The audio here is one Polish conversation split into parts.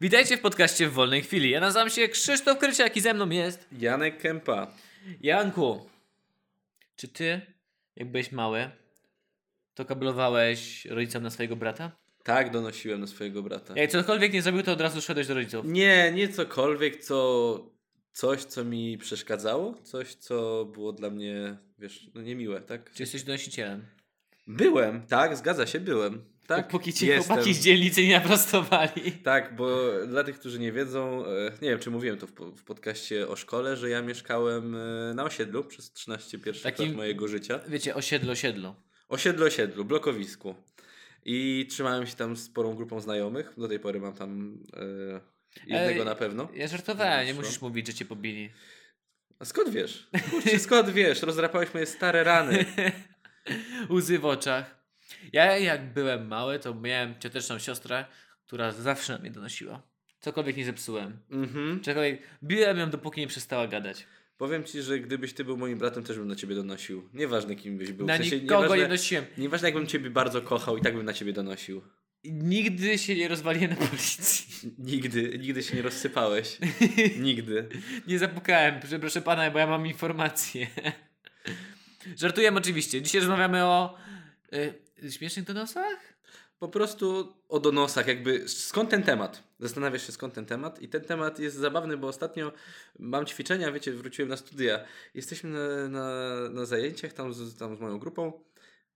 Witajcie w podcaście w wolnej chwili. Ja nazywam się Krzysztof Kryciak i ze mną jest Janek Kępa. Janku. Czy ty, jak byłeś mały, to kablowałeś rodzicom na swojego brata? Tak, donosiłem na swojego brata. Jak cokolwiek nie zrobił, to od razu szedłeś do rodziców. Nie, nie cokolwiek, co coś, co mi przeszkadzało, coś, co było dla mnie, wiesz, no niemiłe, tak? Czy jesteś donosicielem? Byłem, tak, zgadza się, byłem. Tak, Póki cię jestem. chłopaki z dzielnicy nie naprostowali. Tak, bo dla tych, którzy nie wiedzą, e, nie wiem, czy mówiłem to w, w podcaście o szkole, że ja mieszkałem e, na osiedlu przez 13 pierwszych Takim- lat mojego życia. Wiecie, osiedlo, osiedlo. Osiedlu, osiedlu, blokowisku. I trzymałem się tam z sporą grupą znajomych. Do tej pory mam tam e, jednego na pewno. Ja żartowałem, nie musisz mówić, że cię pobili. A skąd wiesz? Kurczę, skąd wiesz? Rozdrapałeś moje stare rany. Łzy w oczach. Ja jak byłem mały, to miałem cioteczną siostrę, która zawsze na mnie donosiła. Cokolwiek nie zepsułem. Mhm. Czegokolwiek. Biłem ją, dopóki nie przestała gadać. Powiem ci, że gdybyś ty był moim bratem, też bym na ciebie donosił. Nieważne kim byś był. Na W sensie, nikogo nieważne, nie nosiłem. nieważne jakbym ciebie bardzo kochał, i tak bym na ciebie donosił. Nigdy się nie rozwaliłem na policji. Nigdy, nigdy się nie rozsypałeś. Nigdy. Nie zapukałem, proszę pana, bo ja mam informacje. Żartujemy oczywiście. Dzisiaj rozmawiamy o y, śmiesznych donosach? Po prostu o donosach, jakby skąd ten temat? Zastanawiasz się skąd ten temat i ten temat jest zabawny, bo ostatnio mam ćwiczenia, wiecie, wróciłem na studia. Jesteśmy na, na, na zajęciach tam z, tam z moją grupą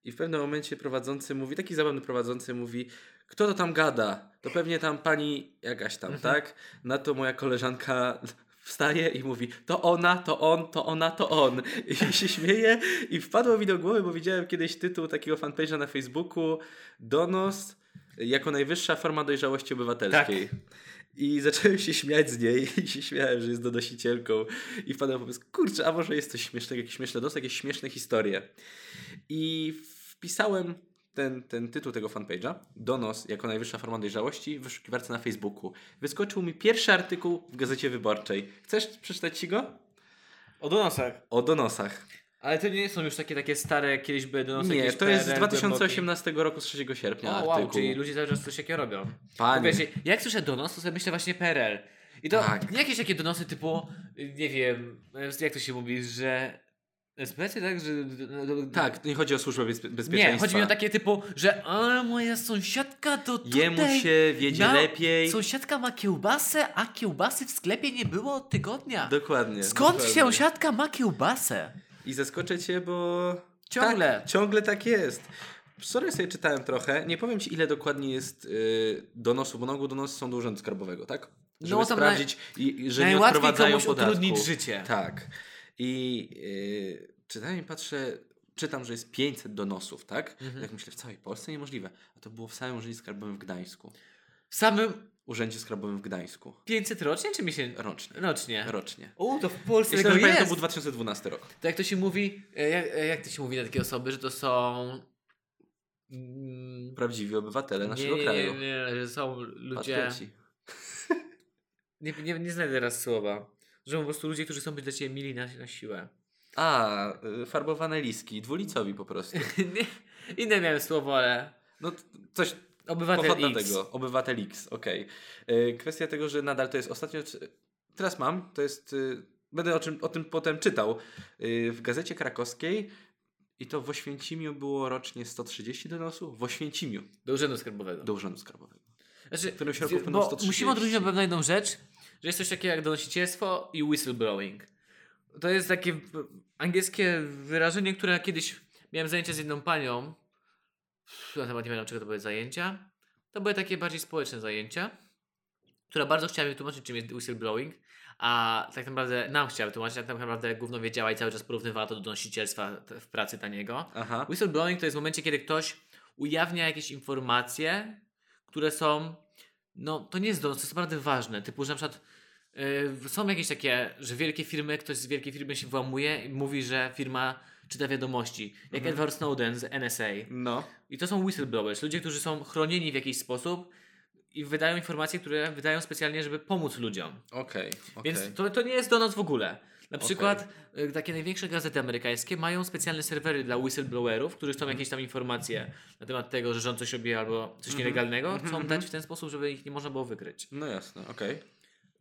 i w pewnym momencie prowadzący mówi, taki zabawny prowadzący mówi, kto to tam gada? To pewnie tam pani jakaś tam, tak? Na to moja koleżanka wstaje i mówi, to ona, to on, to ona, to on. I się śmieje i wpadło mi do głowy, bo widziałem kiedyś tytuł takiego fanpage'a na Facebooku, donos jako najwyższa forma dojrzałości obywatelskiej. I zacząłem się śmiać z niej i się śmiałem, że jest donosicielką. I wpadłem pomysł, kurczę, a może jest coś śmiesznego, jakiś śmieszny dos, jakieś śmieszne historie. I wpisałem ten, ten tytuł tego fanpage'a, donos jako najwyższa forma dojrzałości w wyszukiwarce na Facebooku. Wyskoczył mi pierwszy artykuł w Gazecie Wyborczej. Chcesz przeczytać ci go? O donosach. O donosach. Ale to nie są już takie takie stare, kiedyś były donosy Nie, to jest z PRL 2018 roku, z 3 sierpnia. O artykuł. wow, czyli ludzie cały czas coś takiego robią. Panie. Jak słyszę donos, to sobie myślę właśnie PRL. I to Tak. nie jakieś takie donosy typu, nie wiem, jak to się mówi, że SPC, tak? Że, Tak, nie chodzi o służbę bez, bezpieczeństwa. Nie, chodzi mi o takie typu, że a moja sąsiadka to tutaj... Jemu się wiedzie lepiej. Sąsiadka ma kiełbasę, a kiełbasy w sklepie nie było od tygodnia. Dokładnie. Skąd dokładnie. sąsiadka ma kiełbasę? I zaskoczę cię, bo. Ciągle. Tak, ciągle tak jest. Wczoraj sobie czytałem trochę. Nie powiem ci, ile dokładnie jest yy, donosów, bo na ogół donosy są do Urzędu Skarbowego, tak? Żeby No, sprawdzić, i, i- że nie odprowadzają podatku. utrudnić życie. Tak. I yy, czytałem i patrzę, czytam, że jest 500 donosów, tak? Mhm. Jak myślę, w całej Polsce niemożliwe. A to było w samym Urzędzie Skarbowym w Gdańsku. W samym Urzędzie Skarbowym w Gdańsku. 500 rocznie, czy miesięcznie? Rocznie. Rocznie. Rocznie. O, to w Polsce Jeśli tego jest. to był 2012 rok. To jak to się mówi, e, jak, e, jak to się mówi na takie osoby, że to są... Mm, Prawdziwi obywatele naszego nie, kraju. Nie, nie, że są ludzie... Nie, nie, nie znajdę teraz słowa. Że po prostu ludzie, którzy chcą być dla Ciebie mili na, na siłę. A, y, farbowane liski, dwulicowi po prostu. nie, inne miałem słowo, ale... No coś Obywatel X. tego. Obywatel X, okej. Y, Kwestia tego, że nadal to jest ostatnio... Teraz mam, to jest... y, Będę o, czym, o tym potem czytał. Y, W Gazecie Krakowskiej i to w Oświęcimiu było rocznie 130 donosów. W Oświęcimiu Do Urzędu Skarbowego. do Urzędu Skarbowego. Znaczy, W którym środku bo wpłynął 130. musimy odróżnić na pewno jedną rzecz, że jest coś takiego jak donosicielstwo i whistleblowing. To jest takie angielskie wyrażenie, które kiedyś miałem zajęcie z jedną panią. Na temat nie wiem, czego to były zajęcia. To były takie bardziej społeczne zajęcia, która bardzo chciała mi wytłumaczyć, czym jest whistleblowing, a tak naprawdę nam chciała wytłumaczyć, a tak naprawdę głównie wiedziała i cały czas porównywała to do donosicielstwa w pracy taniego. Aha. Whistleblowing to jest w momencie, kiedy ktoś ujawnia jakieś informacje, które są, no to nie jest donos, to jest naprawdę ważne, typu, że na przykład są jakieś takie, że wielkie firmy, ktoś z wielkiej firmy się włamuje i mówi, że firma czyta wiadomości, jak Mhm. Edward Snowden z NSA. No. I to są whistleblowers, ludzie, którzy są chronieni w jakiś sposób i wydają informacje, które wydają specjalnie, żeby pomóc ludziom. Okej, okej. Więc to, to nie jest donos w ogóle. Na przykład y, takie największe gazety amerykańskie mają specjalne serwery dla whistleblowerów, którzy chcą jakieś tam informacje na temat tego, że rząd coś robi albo coś nielegalnego, chcą dać w ten sposób, żeby ich nie można było wykryć. No jasne, okej.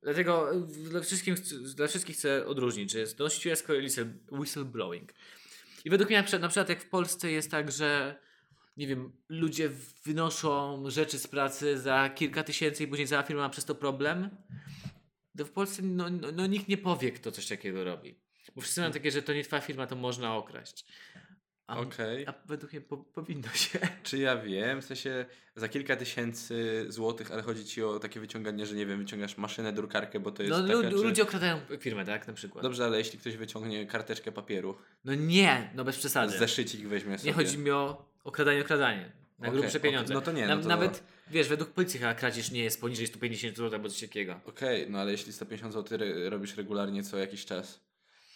Dlatego y, dla wszystkich, chc- dla wszystkich chcę odróżnić, że jest donosicielstwo i whistle- whistleblowing. I według mnie na przykład jak w Polsce jest tak, że nie wiem, ludzie wynoszą rzeczy z pracy za kilka tysięcy i później cała firma ma przez to problem, to w Polsce no, no, no nikt nie powie, kto coś takiego robi. Bo wszyscy mają takie, że to nie twoja firma, to można okraść. A, Okej. a według mnie po, powinno się. Czy ja wiem, w sensie za kilka tysięcy złotych, ale chodzi ci o takie wyciąganie, że nie wiem, wyciągasz maszynę, drukarkę, bo to jest No, taka, lu- czy... ludzie okradają firmę, tak? Na przykład. Dobrze, ale jeśli ktoś wyciągnie karteczkę papieru, No nie, no bez przesady. zeszycik weźmie sobie. Nie chodzi mi o okradanie, okradanie. Na Okej, grubsze pieniądze. No to nie, Na, no to- Nawet, wiesz, według policji chyba kradzież nie jest poniżej 150 zł albo coś takiego. Okej, no ale jeśli 150 zł robisz regularnie co jakiś czas,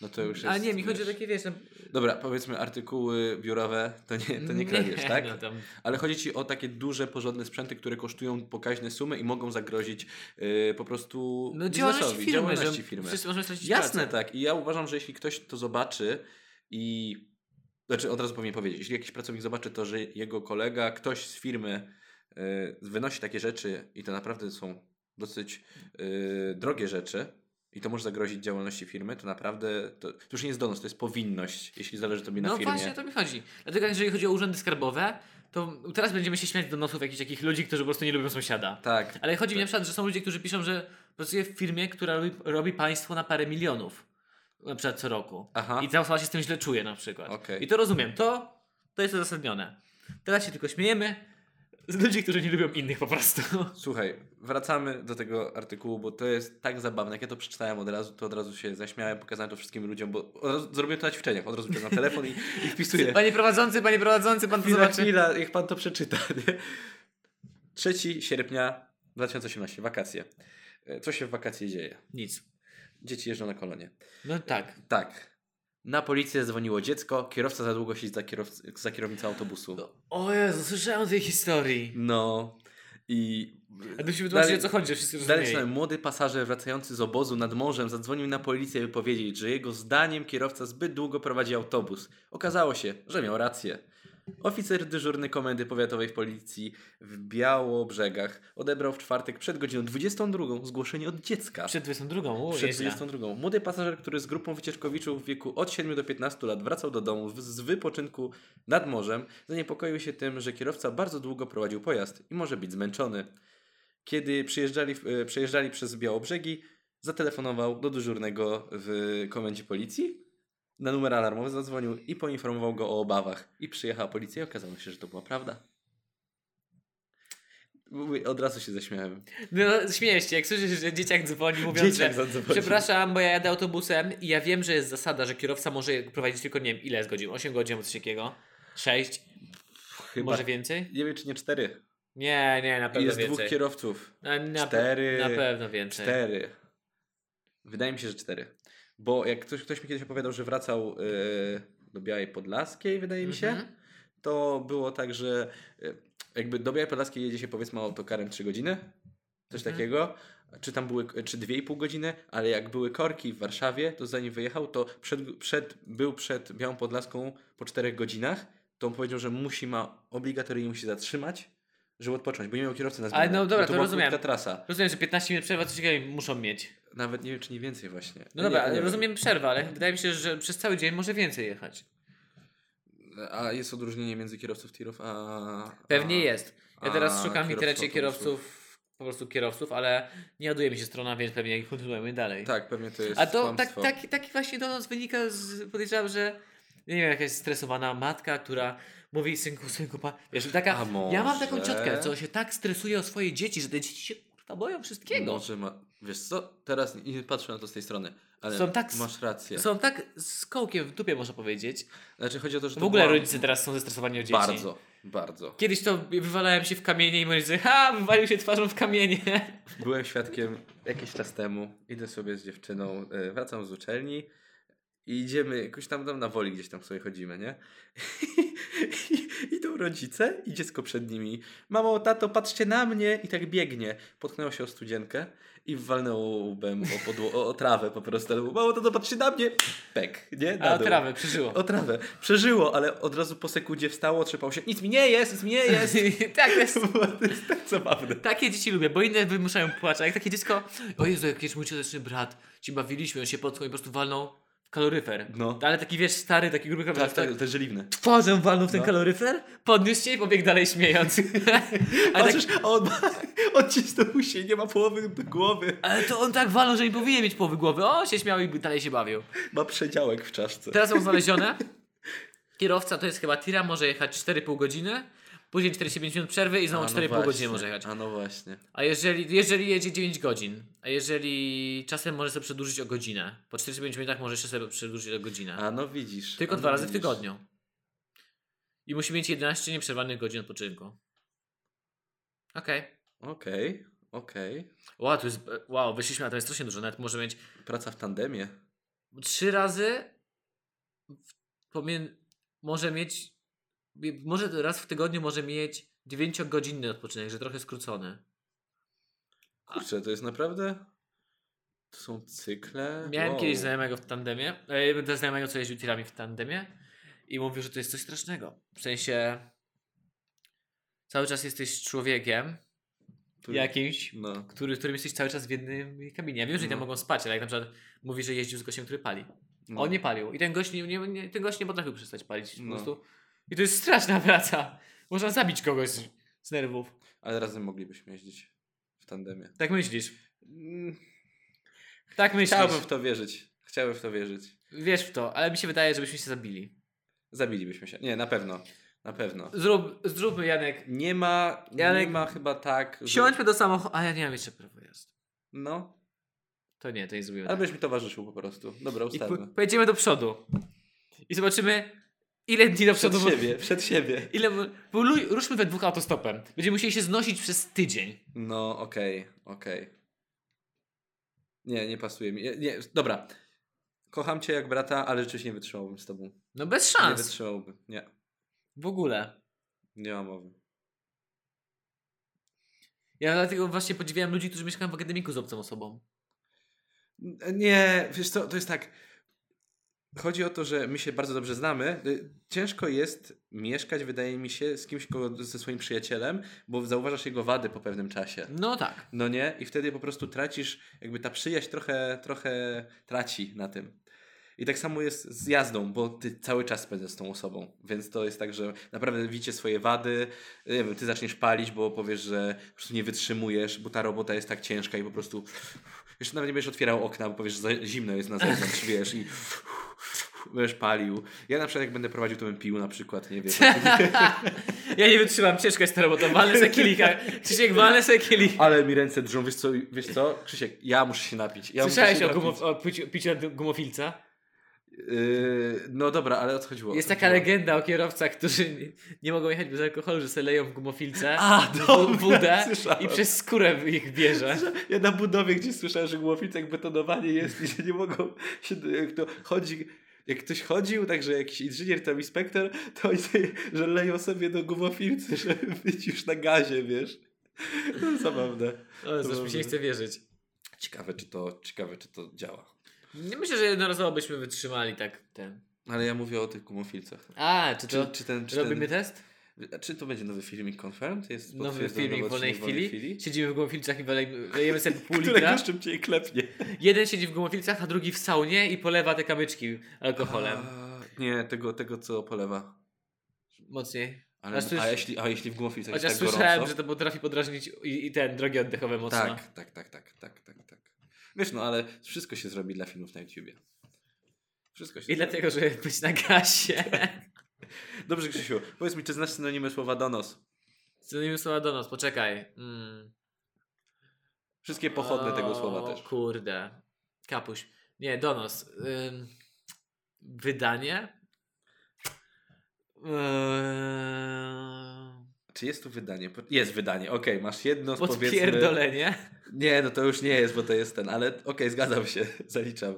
no to już jest... A nie, mi chodzi o wiesz- takie, wiesz, no, Dobra, powiedzmy artykuły biurowe, to nie, to nie kradzież, tak? No, tam, Ale chodzi ci o takie duże, porządne sprzęty, które kosztują pokaźne sumy i mogą zagrozić yy, po prostu no działalności firmy, działalności że firmy. wszyscy możemy stracić Jasne, pracę. tak. I ja uważam, że jeśli ktoś to zobaczy i. Znaczy, od razu powinien powiedzieć, jeśli jakiś pracownik zobaczy to, że jego kolega, ktoś z firmy y, wynosi takie rzeczy i to naprawdę są dosyć y, drogie rzeczy i to może zagrozić działalności firmy, to naprawdę to, to już nie jest donos, to jest powinność, jeśli zależy tobie na No firmie. właśnie o to mi chodzi. Dlatego jeżeli chodzi o urzędy skarbowe, to teraz będziemy się śmiać do nosów jakichś takich ludzi, którzy po prostu nie lubią sąsiada. Tak. Ale chodzi mi na przykład, że są ludzie, którzy piszą, że pracuje w firmie, która robi, robi państwo na parę milionów. Na przykład co roku. Aha. I ta osoba się z tym źle czuje na przykład. Okej. I to rozumiem. To, to jest uzasadnione. Teraz się tylko śmiejemy ludzi, którzy nie lubią innych po prostu. Słuchaj, wracamy do tego artykułu, bo to jest tak zabawne. Jak ja to przeczytałem od razu, to od razu się zaśmiałem, pokazałem to wszystkim ludziom, bo od razu, zrobiłem to na ćwiczeniach. Od razu na telefon i, i wpisuję. Panie prowadzący, panie prowadzący, pan to Chwila, zobaczy. chwila, niech pan to przeczyta. Nie? 3 sierpnia 2018, wakacje. E, Co się w wakacje dzieje? Nic. Dzieci jeżdżą na kolonie. No tak. Tak. Na policję dzwoniło dziecko, kierowca za długo siedzi za, kierowc- za kierownicą autobusu. O Jezu, słyszałem o tej historii. No. I... A Dalej- o co chodzi, że wszyscy Dalej czytałem, młody pasażer wracający z obozu nad morzem zadzwonił na policję, by powiedzieć, że jego zdaniem kierowca zbyt długo prowadzi autobus. Okazało się, że miał rację. Oficer dyżurny Komendy Powiatowej w Policji w Białobrzegach odebrał w czwartek przed godziną 22 zgłoszenie od dziecka. Przed 22, o, Przed nieźle. 22. Młody pasażer, który z grupą wycieczkowiczów w wieku od 7 do 15 lat wracał do domu z wypoczynku nad morzem, zaniepokoił się tym, że kierowca bardzo długo prowadził pojazd i może być zmęczony. Kiedy przyjeżdżali, e, przejeżdżali przez Białobrzegi, zatelefonował do dyżurnego w komendzie policji. Na numer alarmowy zadzwonił i poinformował go o obawach. I przyjechała policja i okazało się, że to była prawda. Od razu się zaśmiałem. No, śmiejesz się, jak słyszysz, że dzieciak dzwoni mówiąc, Dzieciak że zadzwonił. przepraszam, bo ja jadę autobusem i ja wiem, że jest zasada, że kierowca może prowadzić tylko, nie wiem, ile jest godzin? 8 godzin albo coś takiego? 6? Chyba, Może więcej? nie wiem czy nie cztery. Nie, nie, na pewno Jest więcej. dwóch kierowców. na, na, cztery, Na pewno więcej. Cztery. Wydaje mi się, że cztery. Bo jak ktoś, ktoś mi kiedyś opowiadał, że wracał yy, do Białej Podlaskiej, wydaje mi się, Mhm. to było tak, że yy, jakby do Białej Podlaskiej jedzie się powiedzmy autokarem 3 godziny, coś Mhm. takiego. Czy tam były, czy 2,5 godziny, ale jak były korki w Warszawie, to zanim wyjechał, to przed, przed, był przed Białą Podlaską po 4 godzinach, to on powiedział, że musi ma, obligatoryjnie musi zatrzymać, żeby odpocząć, bo nie miał kierowcy na zmianę. Ale no dobra, bo to to rozumiem. krótka trasa. Rozumiem, że 15 minut przerwa coś takiego muszą mieć. Nawet nie wiem, czy nie więcej właśnie. No dobra, nie, nie rozumiem przerwę, ale wydaje mi się, że przez cały dzień może więcej jechać. A jest odróżnienie między kierowców tirów a... Pewnie a, jest. Ja teraz szukam w internecie kierowców po prostu kierowców, ale nie ładuje mi się strona, więc pewnie kontynuujemy dalej. Tak, pewnie to jest A to tak, tak, taki właśnie donos wynika z, podejrzewam, że nie wiem, jakaś stresowana matka, która mówi synku, synku, pa... wiesz, taka, ja mam taką ciotkę, co się tak stresuje o swoje dzieci, że te dzieci się kurwa boją wszystkiego. Może ma... Wiesz co, teraz nie patrzę na to z tej strony, ale Są tak masz rację. Są tak z kołkiem w dupie, można powiedzieć. Znaczy chodzi o to, że W ogóle była- rodzice teraz są zestresowani o dzieci. Bardzo, bardzo. Kiedyś to wywalałem się w kamienie i rodzice, ha, wywalił się twarzą w kamienie. Byłem świadkiem jakiś czas temu, idę sobie z dziewczyną, e, wracam z uczelni i idziemy jakoś tam, tam na woli gdzieś tam sobie chodzimy, nie? I, Idą rodzice i dziecko przed nimi. Mamo, tato, patrzcie na mnie! I tak biegnie. Potknęło się o studzienkę i walnęło łbem o, podło- o, o trawę po prostu. Ale Mamo, tato, patrzcie na mnie! Pek, nie? Na A dół. trawę przeżyło. O trawę. Przeżyło, ale od razu po sekundzie wstało, trzepało się. Nic mi nie jest, nic mi nie jest. tak, to jest, To jest tak zabawne. takie dzieci lubię, bo inne wymuszają płacz, a jak takie dziecko, o Jezu, jakiś mój cioteczny brat, ci bawiliśmy, on się potknął i po prostu walnął kaloryfer. No. Ale taki wiesz, stary, taki gruby Tak, kaloryfer, tak, to jest żeliwne. twarzą walnął w ten No. kaloryfer, podniósł się i pobiegł dalej śmiejąc. ale, tak, Patrzysz, a on ma, odcisnął się i nie ma połowy głowy. ale to on tak walnął, że nie powinien mieć połowy głowy. O, się śmiał i dalej się bawił. Ma przedziałek w czaszce. Teraz są znalezione. Kierowca to jest chyba tira, może jechać 4,5 godziny, później 45 minut przerwy i znowu A, no 4,5 właśnie. godziny może jechać. A no właśnie. A jeżeli, jeżeli jedzie 9 godzin, a jeżeli czasem może sobie przedłużyć o godzinę, po 45 minutach może jeszcze sobie przedłużyć o godzinę. A no widzisz. Tylko a dwa no razy w widzisz. tygodniu. I musi mieć 11 nieprzerwanych godzin odpoczynku. Okej. Okej, okej. Wow, to jest, wow, wyszliśmy, a to jest strasznie dużo. Nawet może mieć Praca w tandemie. trzy razy w- pomien, może mieć może raz w tygodniu może mieć 9-godzinny odpoczynek, że trochę skrócony. Kurczę, to jest naprawdę... To są cykle? Miałem Wow. kiedyś znajomego w tandemie, e, znajomego, co jeździł tirami w tandemie i mówił, że to jest coś strasznego. W sensie cały czas jesteś człowiekiem Tu- jakimś, No. który, którym jesteś cały czas w jednej kabinie. Ja wiem, że oni tam No. mogą spać, ale jak na przykład mówi, że jeździł z gościem, który pali. no. On nie palił i ten gość nie, nie, nie, ten gość nie potrafił przestać palić po No. prostu. I to jest straszna praca. Można zabić kogoś z, z nerwów. Ale razem moglibyśmy jeździć w tandemie. Tak myślisz. Mm, Tak myślisz. Chciałbym w to wierzyć. Chciałbym w to wierzyć. Wiesz w to, ale mi się wydaje, żebyśmy się zabili. Zabilibyśmy się. Nie, na pewno. Na pewno. Zrób, zróbmy Janek. Nie ma, Janek, nie ma chyba tak, że... Wsiądźmy do samochodu. A ja nie mam jeszcze prawa jazdy. No. To nie, to nie zrobimy. Ale tak. byś mi towarzyszył po prostu. Dobra, I po- pojedziemy do przodu. I zobaczymy, ile dni do Przed przodu. siebie, przed siebie. Ile. Bo ruszmy we dwóch autostopem. Będziemy musieli się znosić przez tydzień. No, okej, okej. Nie, nie pasuje mi. Nie, nie, dobra. Kocham cię jak brata, ale rzeczywiście nie wytrzymałbym z tobą. No bez Nie szans. wytrzymałbym. Nie, W ogóle. nie ma mowy. Ja dlatego właśnie podziwiam ludzi, którzy mieszkają w akademiku z obcą osobą. Nie, wiesz co, to jest tak. Chodzi o to, że my się bardzo dobrze znamy. Y, Ciężko jest mieszkać, wydaje mi się, z kimś kogo, ze swoim przyjacielem, bo zauważasz jego wady po pewnym czasie. No tak. No nie? I wtedy po prostu tracisz, jakby ta przyjaźń trochę, trochę traci na tym. I tak samo jest z jazdą, bo ty cały czas spędzasz z tą osobą. Więc to jest tak, że naprawdę widzicie swoje wady. Nie wiem, ty zaczniesz palić, bo powiesz, że po prostu nie wytrzymujesz, bo ta robota jest tak ciężka i po prostu. Jeszcze nawet nie będziesz otwierał okna, bo powiesz, że za zimno jest na zewnątrz, wiesz, i będziesz palił. Ja na przykład jak będę prowadził, to bym pił na przykład, nie wiem. Ja nie wytrzymam, ciężka jest ta robota. Walę se kilika. Krzysiek, walę se. Ale mi ręce drżą, wiesz co, wiesz co? Krzysiek, ja muszę się napić. Ja Słyszałeś się o, gumow- o piciu gumofilca? Yy, no dobra, ale o co chodziło? Jest taka legenda o kierowcach, którzy nie, nie mogą jechać bez alkoholu, że sobie leją w gumofilce A, dobra, wódę słyszałem. i przez skórę ich bierze. Ja na budowie gdzieś słyszałem, że jak betonowanie jest i że nie mogą się, jak to chodzi, jak ktoś chodził, także jakiś inżynier tam inspektor, to oni że leją sobie do gumofilcy, żeby być już na gazie, wiesz. No, zabawne. O, coś mi się nie chce wierzyć. Ciekawe, czy to, ciekawe, czy to działa. Nie myślę, że jednorazowo byśmy wytrzymali tak ten. Ale ja mówię o tych gumofilcach. A, czy Czy, to... czy ten, czy Robimy ten, test? A Czy to będzie nowy filmik Confirmed? Jest Nowy filmik w wolnej odcinek chwili. Siedzimy w gumofilcach i lejemy sobie pół Którego litra. szybciej klepnie. Jeden siedzi w gumofilcach, a drugi w saunie i polewa te kamyczki alkoholem. A, nie, tego, tego co polewa. Mocniej. Ale, A a, jeśli, a jeśli w gumofilcach jest Chociaż tak słyszałem, gorąco? że to potrafi podrażnić i, i ten, drogi oddechowe mocno. Tak, tak, tak, tak, tak, tak, tak. Wiesz, no ale wszystko się zrobi dla filmów na YouTubie. Wszystko się I zrobi. dlatego, żeby być na gasie. Dobrze, Krzysiu, powiedz mi, czy znasz synonimy słowa donos? Synonimy słowa do nas, poczekaj. Mm. Wszystkie pochodne tego O, słowa też. kurde. Kapuś. Nie, donos. Ym, wydanie? Ym, Czy jest tu wydanie? Jest wydanie, okej, masz jedno z powiedzmy... podpierdolenie? Nie, no to już nie jest, bo to jest ten, ale okej, zgadzam się, zaliczam.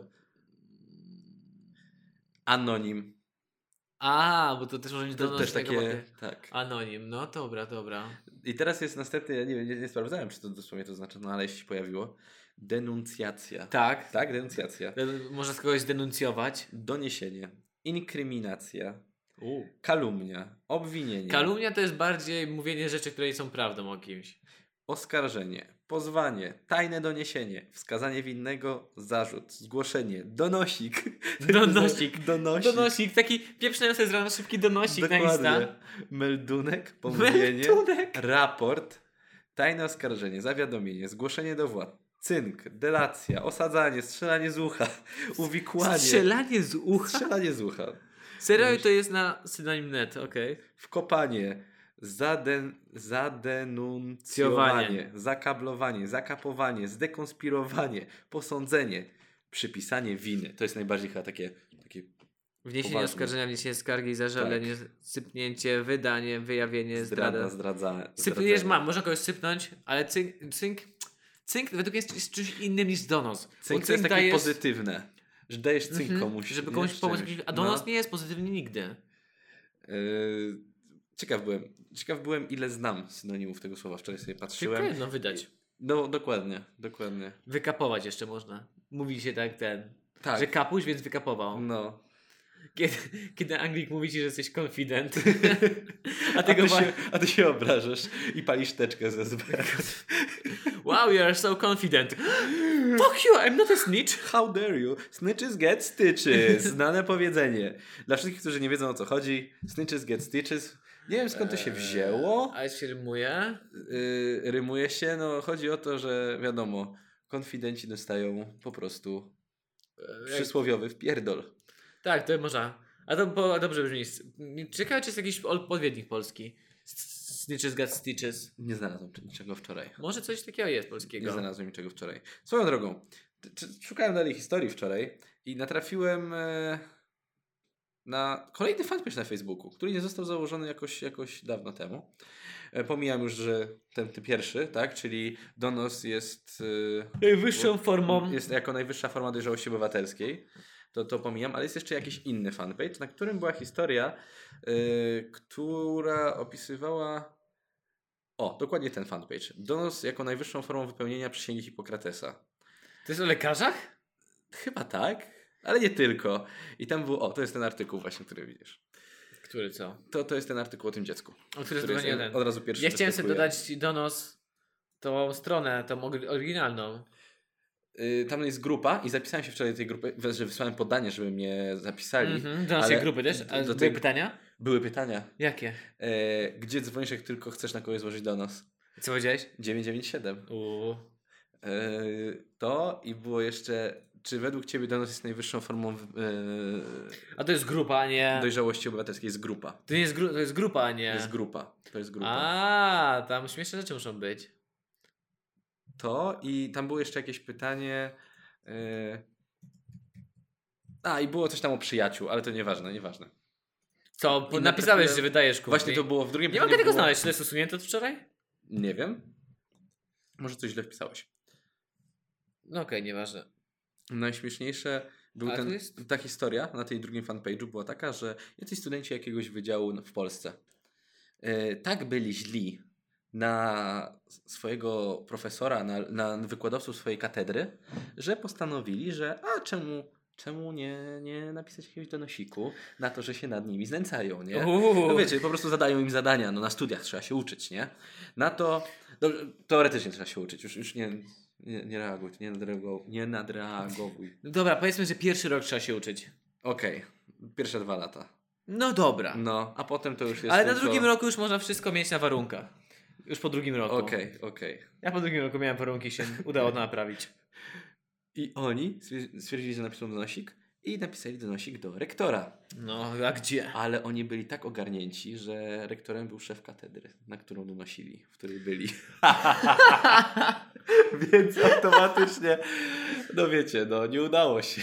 Anonim. A, bo to też może być To donos też takie, tak. Anonim, no dobra, dobra. I teraz jest następny, ja nie nie, nie sprawdzałem, czy to dosłownie to znaczy, no ale jeśli się pojawiło. Denuncjacja. Tak. Tak, denuncjacja. Można z kogoś zdenuncjować. Doniesienie. Inkryminacja. U. Kalumnia. Obwinienie. Kalumnia to jest bardziej mówienie rzeczy, które nie są prawdą o kimś. Oskarżenie, pozwanie, tajne doniesienie, wskazanie winnego, zarzut, zgłoszenie, donosik. Donosik. Donosik. Donosik, taki pieprzający z rana szybki donosik na Insta. Dokładnie. Meldunek, pomówienie, Meldunek. raport, tajne oskarżenie, zawiadomienie, zgłoszenie do władz, cynk, delacja, osadzanie, strzelanie z ucha, uwikłanie. Strzelanie z ucha. Strzelanie z ucha. Serio to jest na synonim net, okej. Wkopanie, zaden, zadenuncjowanie, zakablowanie, zakapowanie, zdekonspirowanie, posądzenie, przypisanie winy. To jest najbardziej chyba takie, takie Wniesienie Poważnie. oskarżenia, wniesienie skargi, zażalenie, sypnięcie, wydanie, wyjawienie, zdrada, zdrada. zdradza. Sypniesz mam, można kogoś sypnąć, ale cynk, cynk, cynk według mnie jest, czymś innym niż donos. Cynk to jest takie dajesz- pozytywne, że dajesz cynk Mhm, komuś. Żeby komuś pomóc, a donos No. nie jest pozytywny nigdy. Yy, ciekaw byłem. Ciekaw byłem, ile znam synonimów tego słowa. Wczoraj sobie patrzyłem. jedno wydać. No, dokładnie, dokładnie. Wykapować jeszcze można. Mówi się tak ten, Tak. że kapuś, więc wykapował. No. Kiedy, kiedy Anglik mówi ci, że jesteś confident. A A tego ty, ma... się, a ty się obrażasz i palisz teczkę ze SB. Wow, you are so confident. Fuck you, I'm not a snitch. How dare you? Snitches get stitches. Znane powiedzenie. Dla wszystkich, którzy nie wiedzą o co chodzi, snitches get stitches. Nie wiem skąd to się wzięło. A się rymuje. Yy, rymuje się, no chodzi o to, że wiadomo, konfidenci dostają po prostu przysłowiowy wpierdol. Tak, to można. A to dobrze brzmi. Ciekawe, czy jest jakiś odpowiednik polski. Snitches got stitches. Nie znalazłem niczego wczoraj. Może coś takiego jest Nie polskiego. znalazłem niczego wczoraj. Swoją drogą, szukałem dalej historii wczoraj i natrafiłem e, na kolejny fanpage na Facebooku, który nie został założony jakoś, jakoś dawno temu. E, pomijam już, że ten ty pierwszy, tak, czyli donos jest, e, Najwyższą formą. jest jako najwyższa forma dojrzałości obywatelskiej. To, to pomijam, ale jest jeszcze jakiś inny fanpage, na którym była historia, e, która opisywała o, dokładnie ten fanpage. Donos jako najwyższą formą wypełnienia przysięgi Hipokratesa. To jest o lekarzach? Chyba tak, ale nie tylko. I tam był, o, to jest ten artykuł właśnie, który widzisz. Który co? To, to jest ten artykuł o tym dziecku. O który jest który jeden. od razu pierwszy Ja chciałem sobie dodać donos tą stronę, tą ory- oryginalną. Y, tam jest grupa i zapisałem się wczoraj do tej grupy, że wysłałem podanie, żeby mnie zapisali. Mhm, do naszej grupy też. do- A do były pytania? Były pytania. Jakie? E, gdzie dzwonisz, jak tylko chcesz na kogoś złożyć donos? Co powiedziałeś? 997. Uuu. E, to i było jeszcze, czy według Ciebie donos jest najwyższą formą e, A to jest grupa, a nie... dojrzałości obywatelskiej? Jest grupa. To nie jest, gru... to jest grupa, a nie... To jest grupa. To jest grupa. A, tam śmieszne rzeczy muszą być. To i tam było jeszcze jakieś pytanie. e, A, i było coś tam o przyjaciół, ale to nieważne, nieważne. Co, I napisałeś, że wydajesz kumpli. Właśnie to było w drugim Nie mogę tego było- znaleźć. Czy to jest usunięte od wczoraj? Nie wiem. Może coś źle wpisałeś. No okej, nieważne. Najśmieszniejsze był ten, jest- ta historia na tej drugim fanpage'u była taka, że jacyś studenci jakiegoś wydziału w Polsce e, tak byli źli na swojego profesora, na, na wykładowców swojej katedry, że postanowili, że a czemu, czemu nie, nie napisać jakiegoś donosiku na to, że się nad nimi znęcają, nie? Uuu. No wiecie, po prostu zadają im zadania, no na studiach trzeba się uczyć, nie? Na to, no, teoretycznie trzeba się uczyć, już, już nie, nie, nie reaguj, nie, nadreaguj, nie nadreagowuj. Dobra, powiedzmy, że pierwszy rok trzeba się uczyć. Okej, pierwsze dwa lata. No dobra. No, a potem to już jest Ale na drugim roku już można wszystko mieć na warunkach. Już po drugim roku. Okej, okej. Ja po drugim roku miałem warunki się udało naprawić. I oni stwier- stwierdzili, że napiszą donosik i napisali donosik do rektora. No, a gdzie? Ale oni byli tak ogarnięci, że rektorem był szef katedry, na którą donosili, w której byli. Więc automatycznie, no wiecie, no nie udało się.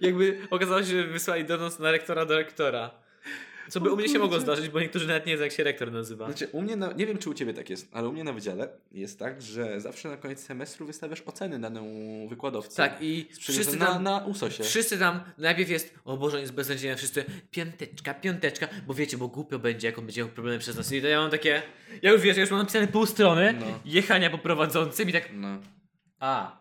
Jakby okazało się, że wysłali donos na rektora do rektora. Co by O u mnie się mogło zdarzyć, bo niektórzy nawet nie wiedzą, jak się rektor nazywa. Znaczy, u mnie, na, nie wiem czy u ciebie tak jest, ale u mnie na wydziale jest tak, że zawsze na koniec semestru wystawiasz oceny danemu wykładowcy. Tak, i Wszyscy wszyscy na, tam, na usosie. wszyscy tam, najpierw jest, o Boże, jest beznadziejny, wszyscy, piąteczka, piąteczka, bo wiecie, bo głupio będzie, jak on będzie miał problemy przez nas. I to ja mam takie, ja już wiesz, ja już mam napisane pół strony, No. jechania po prowadzącym i tak, No. a,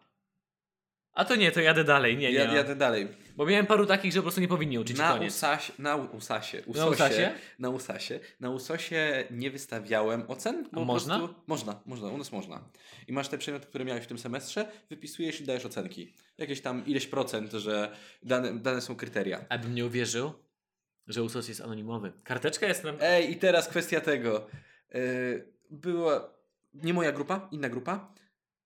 a to nie, to jadę dalej, nie, nie. Ja, mam. jadę dalej. Bo miałem paru takich, że po prostu nie powinni uczyć Na koniec. usasie, na usasie, Na usosie, usasie? na usasie, na usosie nie wystawiałem ocen. bo można? Prostu, można, można, u nas można. I masz te przedmioty, które miałeś w tym semestrze, wypisujesz i dajesz ocenki. Jakieś tam ileś procent, że dane, dane są kryteria. Abym nie uwierzył, że USOS jest anonimowy. Karteczka jest nam... Ej, i teraz kwestia tego. Yy, była nie moja grupa, inna grupa.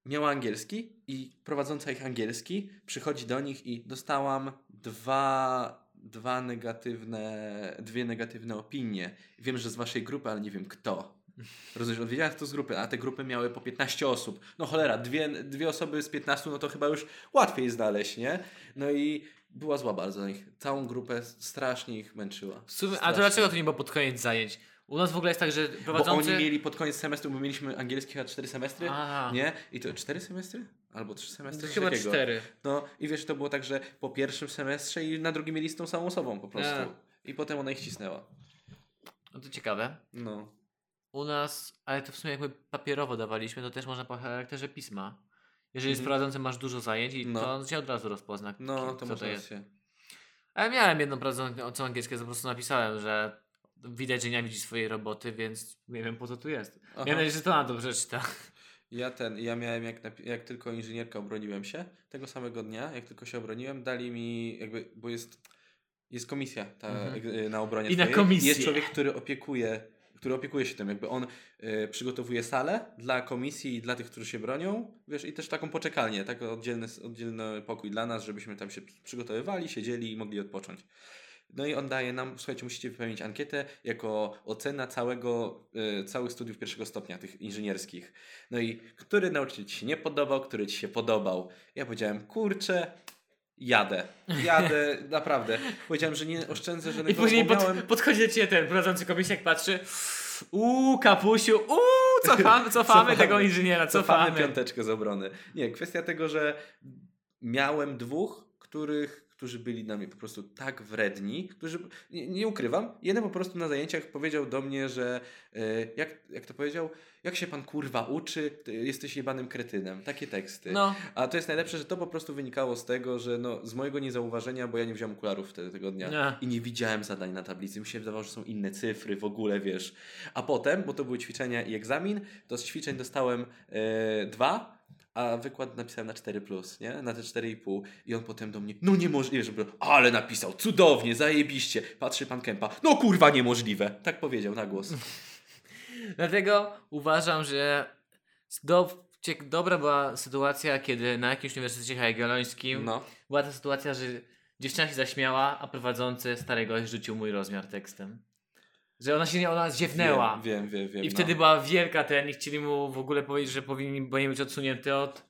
Miała angielski i prowadząca ich angielski przychodzi do nich i dostałam dwa, dwa negatywne, dwie negatywne opinie. Wiem, że z waszej grupy, ale nie wiem kto. Rozumiesz, wiedziałem kto z grupy, a te grupy miały po 15 osób. No cholera, dwie, dwie osoby z 15, no to chyba już łatwiej znaleźć, nie? No i była zła bardzo na nich. Całą grupę strasznie ich męczyła. Sumie, a to dlaczego to nie było pod koniec zajęć? U nas w ogóle jest tak, że Bo prowadzący... oni mieli pod koniec semestru, bo mieliśmy angielski chyba 4 semestry, A, nie? I to 4 semestry? Albo 3 semestry? chyba takiego. cztery. No i wiesz, to było tak, że po pierwszym semestrze i na drugim mieli z tą samą osobą po prostu. A. I potem ona ich cisnęła. No to ciekawe. No. U nas, ale to w sumie jakby papierowo dawaliśmy, to też można po charakterze pisma. Jeżeli z Mhm. prowadzącym masz dużo zajęć, i No. to on cię od razu rozpozna. No, to może to jest. rację. Ale miałem jedną prowadzącą angielskie, po prostu napisałem, że widać, że nie widzi swojej roboty, więc nie wiem po co tu jest. Aha. Miałem nadzieję, że to na to przeczyta. Ja ten, ja miałem jak, jak tylko inżynierka obroniłem się, tego samego dnia, jak tylko się obroniłem, dali mi jakby, bo jest, jest komisja ta, Mhm. y, na obronie I na twojej. komisję. Jest człowiek, który opiekuje, który opiekuje się tym, jakby on y, przygotowuje salę dla komisji i dla tych, którzy się bronią, wiesz, i też taką poczekalnię, tak oddzielny, oddzielny pokój dla nas, żebyśmy tam się przygotowywali, siedzieli i mogli odpocząć. No i on daje nam, słuchajcie, musicie wypełnić ankietę jako ocena całego, y, całych studiów pierwszego stopnia, tych inżynierskich. No i który nauczyciel ci się nie podobał, który ci się podobał. Ja powiedziałem, kurczę, jadę. Jadę, naprawdę. Powiedziałem, że nie oszczędzę I żadnego, później bo pod, podchodzi do ciebie ten prowadzący komisji, jak patrzy. Uuu, kapusiu, uuu, cofamy, cofamy, Cofamy. tego inżyniera, Cofamy cofamy. piąteczkę z obrony. Nie, kwestia tego, że miałem dwóch, których, którzy byli na mnie po prostu tak wredni, którzy, nie, nie ukrywam, jeden po prostu na zajęciach powiedział do mnie, że e, jak, jak to powiedział, jak się pan kurwa uczy, jesteś jebanym kretynem. Takie teksty. No, A to jest najlepsze, że to po prostu wynikało z tego, że no, z mojego niezauważenia, bo ja nie wziąłem okularów wtedy tego dnia Nie. i nie widziałem zadań na tablicy. Mi się wydawało, że są inne cyfry w ogóle, wiesz. A potem, bo to były ćwiczenia i egzamin, to z ćwiczeń dostałem e, dwa, a wykład napisałem na 4, nie? Na te 4,5. I on potem do mnie, no niemożliwe, żeby, ale napisał, cudownie, zajebiście. Patrzy pan Kępa, no kurwa niemożliwe. Tak powiedział na głos. dlatego uważam, że do, dobra była sytuacja, kiedy na jakimś uniwersytecie jagiellońskim No. była ta sytuacja, że dziewczyna się zaśmiała, a prowadzący stary gość rzucił mój rozmiar tekstem. Że ona się nie, ona ziewnęła. Wiem, wiem, wiem. wiem I no. wtedy była wielka ten i chcieli mu w ogóle powiedzieć, że powinien, powinien być odsunięty od...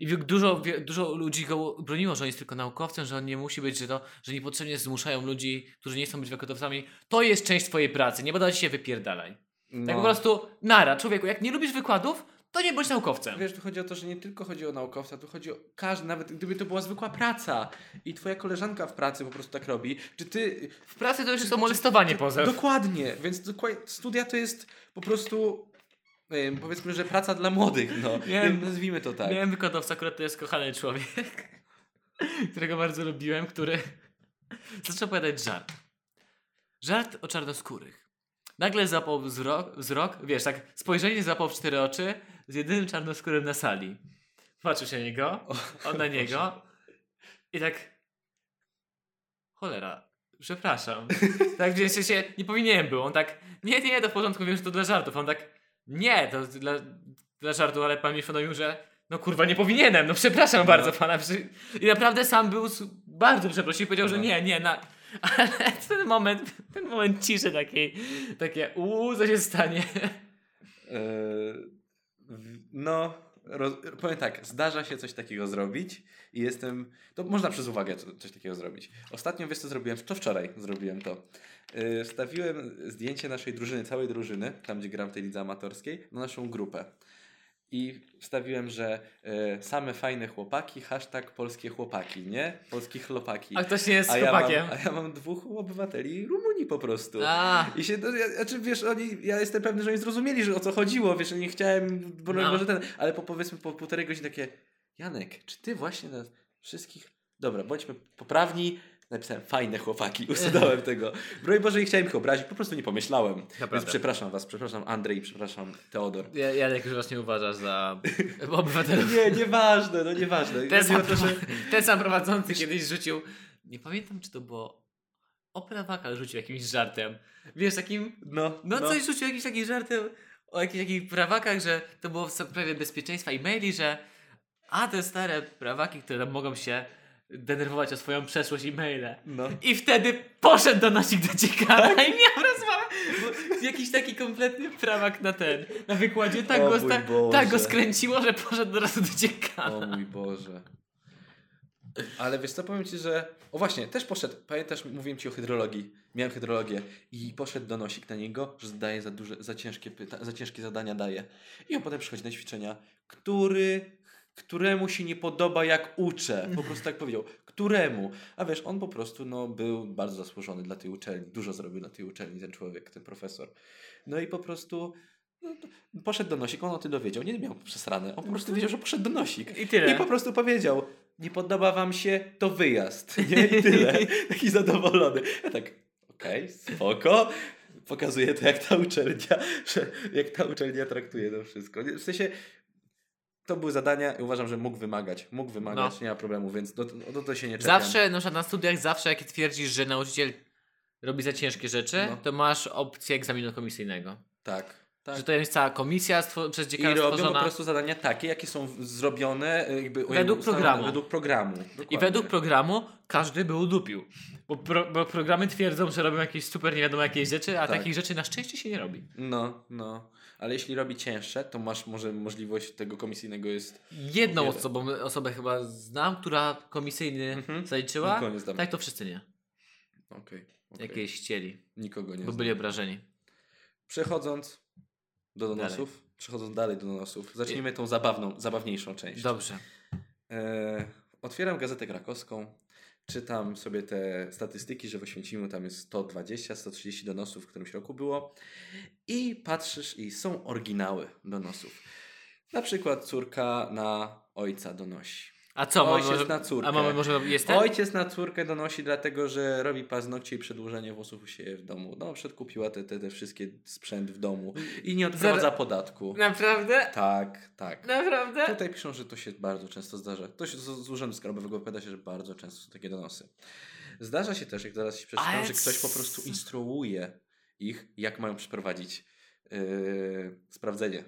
I dużo, dużo ludzi go broniło, że on jest tylko naukowcem, że on nie musi być, że, to, że niepotrzebnie zmuszają ludzi, którzy nie chcą być wykładowcami. To jest część twojej pracy, nie będę się wypierdalaj. no. Tak po prostu nara, człowieku, jak nie lubisz wykładów, to nie bądź naukowcem. Wiesz, tu chodzi o to, że nie tylko chodzi o naukowca, tu chodzi o każdy, nawet gdyby to była zwykła praca i twoja koleżanka w pracy po prostu tak robi, czy ty... W pracy to już jest to molestowanie poza. Dokładnie, więc studia to jest po prostu, em, powiedzmy, że praca dla młodych, no. Wiem. Nazwijmy to tak. Miałem wykładowca, akurat to jest kochany człowiek, którego bardzo lubiłem, który zaczął opowiadać żart. Żart o czarnoskórych. Nagle zapał wzrok, wzrok, wiesz, tak spojrzenie zapał w cztery oczy z jedynym czarnoskórym na sali. Patrzył się na niego, on na niego i tak cholera, przepraszam. tak, w sensie nie powinienem był. On tak, nie, nie, to w porządku, wiem, że to dla żartów. On tak, nie, to dla, dla żartu, ale pan mi uświadomił, że no kurwa, nie powinienem, no przepraszam bardzo pana. I naprawdę sam był bardzo przeprosił i powiedział, że No. nie, nie, na... Ale ten moment, ten moment ciszy takiej, takie, uuu, co się stanie? W- no, roz, powiem tak, zdarza się coś takiego zrobić i jestem, to można przez uwagę co- coś takiego zrobić. Ostatnio, wiesz co zrobiłem? To wczoraj zrobiłem to. Yy, Wstawiłem zdjęcie naszej drużyny, całej drużyny, tam gdzie gram w tej lidze amatorskiej, na naszą grupę. I wstawiłem, że y, same fajne chłopaki, hashtag polskie chłopaki, nie? Polskie chłopaki. A ktoś nie jest A ja, mam, chłopakiem. a ja mam dwóch obywateli Rumunii po prostu. A, I się, no, ja, znaczy, wiesz, oni, ja jestem pewny, że oni zrozumieli, że o co chodziło, wiesz, nie chciałem, bo No. może ten, ale po powiedzmy po półtorej godziny takie, Janek, czy ty właśnie nas wszystkich, dobra, bądźmy poprawni, napisałem fajne chłopaki, usunąłem tego. Broń Boże, nie chciałem ich obrazić, po prostu nie pomyślałem. Więc Naprawdę. przepraszam was, przepraszam Andrzej, przepraszam Teodor. ja, Janek już właśnie uważasz za obywatelów. Nie, nieważne, no nieważne. Ten sam, to, że... ten sam prowadzący kiedyś rzucił, nie pamiętam czy to było o prawakach rzucił jakimś żartem. Wiesz, takim, No, no, coś rzucił jakimś takim żartem o jakichś takich prawakach, że to było w sprawie bezpieczeństwa e-maili, że a te stare prawaki, które mogą się denerwować o swoją przeszłość e-maile. No. I wtedy poszedł do naszych do dziekana i miał rozmowę. Jakiś taki kompletny prawak na ten, na wykładzie. Tak, O go, tak go skręciło, że poszedł od razu do dziekana. O mój Boże. Ale wiesz co, powiem Ci, że... O właśnie, też poszedł, pamiętasz, mówiłem Ci o hydrologii. Miałem hydrologię i poszedł donosik na niego, że zdaje za, duże, za, ciężkie pyta- za ciężkie zadania daje. I on potem przychodzi na ćwiczenia, który, któremu się nie podoba jak uczę. Po prostu tak powiedział. Któremu? A wiesz, on po prostu no, był bardzo zasłużony dla tej uczelni. Dużo zrobił dla tej uczelni ten człowiek, ten profesor. No i po prostu... No, poszedł donosik, on o tym dowiedział. Nie miał przesrane. On po prostu wiedział, że poszedł donosik. I tyle. I po prostu powiedział, nie podoba wam się, to wyjazd. Nie? I tyle. Taki zadowolony. Ja tak, okej, spoko. Pokazuje to, jak ta uczelnia, że, jak ta uczelnia traktuje to wszystko. W sensie, to były zadania i uważam, że mógł wymagać. Mógł wymagać, No. nie ma problemu, więc do, do to się nie czepiam. Zawsze, na na studiach, zawsze jak twierdzisz, że nauczyciel robi za ciężkie rzeczy, No. to masz opcję egzaminu komisyjnego. Tak. tak. Że to jest cała komisja przez I dziekana robią po stworzona. prostu zadania takie, jakie są zrobione e, jakby Według programu. Według programu. I według programu każdy by udupił. Bo, pro, bo programy twierdzą, że robią jakieś super nie wiadomo jakieś rzeczy, a Tak. takich rzeczy na szczęście się nie robi. No, no. Ale jeśli robi cięższe, to masz może możliwość tego komisyjnego jest. Jedną Wiele. osobą, osobę chyba znam, która komisyjny Mhm. zaliczyła. Tak to wszyscy nie. Okej. okej. Jakieś chcieli, Nikogo nie bo znam. byli obrażeni. Przechodząc do donosów, przechodząc dalej do donosów, zacznijmy tą zabawną, zabawniejszą część. Dobrze. E, otwieram gazetę krakowską, czytam sobie te statystyki, że w Oświęcimiu tam jest 120-130 donosów w którymś roku było i patrzysz i są oryginały donosów. Na przykład córka na ojca donosi. A co, Ojciec może, na córkę. a mamy może jest ten? Ojciec na córkę donosi dlatego, że robi paznokcie i przedłużenie włosów u siebie w domu. No, przedkupiła te, te, te wszystkie sprzęt w domu i nie odprowadza Zara- podatku. Naprawdę? Tak, tak. Naprawdę? Tutaj piszą, że to się bardzo często zdarza. To się z, Urzędu Skarbowego wypowiada się, że bardzo często są takie donosy. Zdarza się też, jak zaraz się przeczytam, Ale że ktoś po prostu instruuje ich, jak mają przeprowadzić yy, sprawdzenie.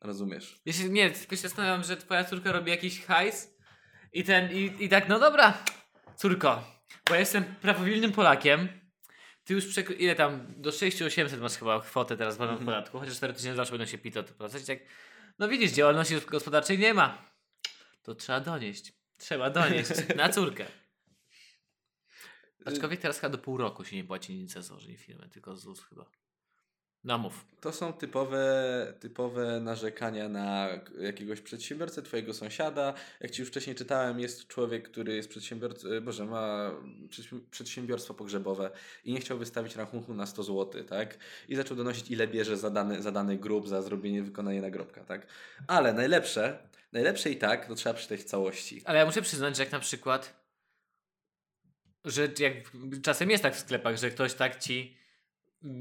Rozumiesz? Ja się, nie, tylko się zastanawiam, że twoja córka robi jakiś hajs i ten, i, i tak, no dobra, córko, bo ja jestem prawowilnym Polakiem, ty już przekro... ile tam, do 6800 masz chyba kwotę teraz wolną w Mhm. podatku, chociaż 4000 zawsze będą się pito odprowadzać, tak, no widzisz, działalności gospodarczej nie ma, to trzeba donieść, trzeba donieść na córkę. Aczkolwiek teraz chyba do pół roku się nie płaci nic za złożenie firmy, tylko ZUS chyba. No mów. To są typowe, typowe narzekania na jakiegoś przedsiębiorcę, twojego sąsiada. Jak ci już wcześniej czytałem, jest człowiek, który jest przedsiębiorcą, boże, ma przedsi- przedsiębiorstwo pogrzebowe i nie chciał wystawić rachunku na 100 zł, tak? I zaczął donosić, ile bierze za dany, za dany grób, za zrobienie, wykonanie nagrobka, tak? Ale najlepsze, najlepsze i tak, to trzeba przeczytać w całości. Ale ja muszę przyznać, że jak na przykład, że jak czasem jest tak w sklepach, że ktoś tak ci,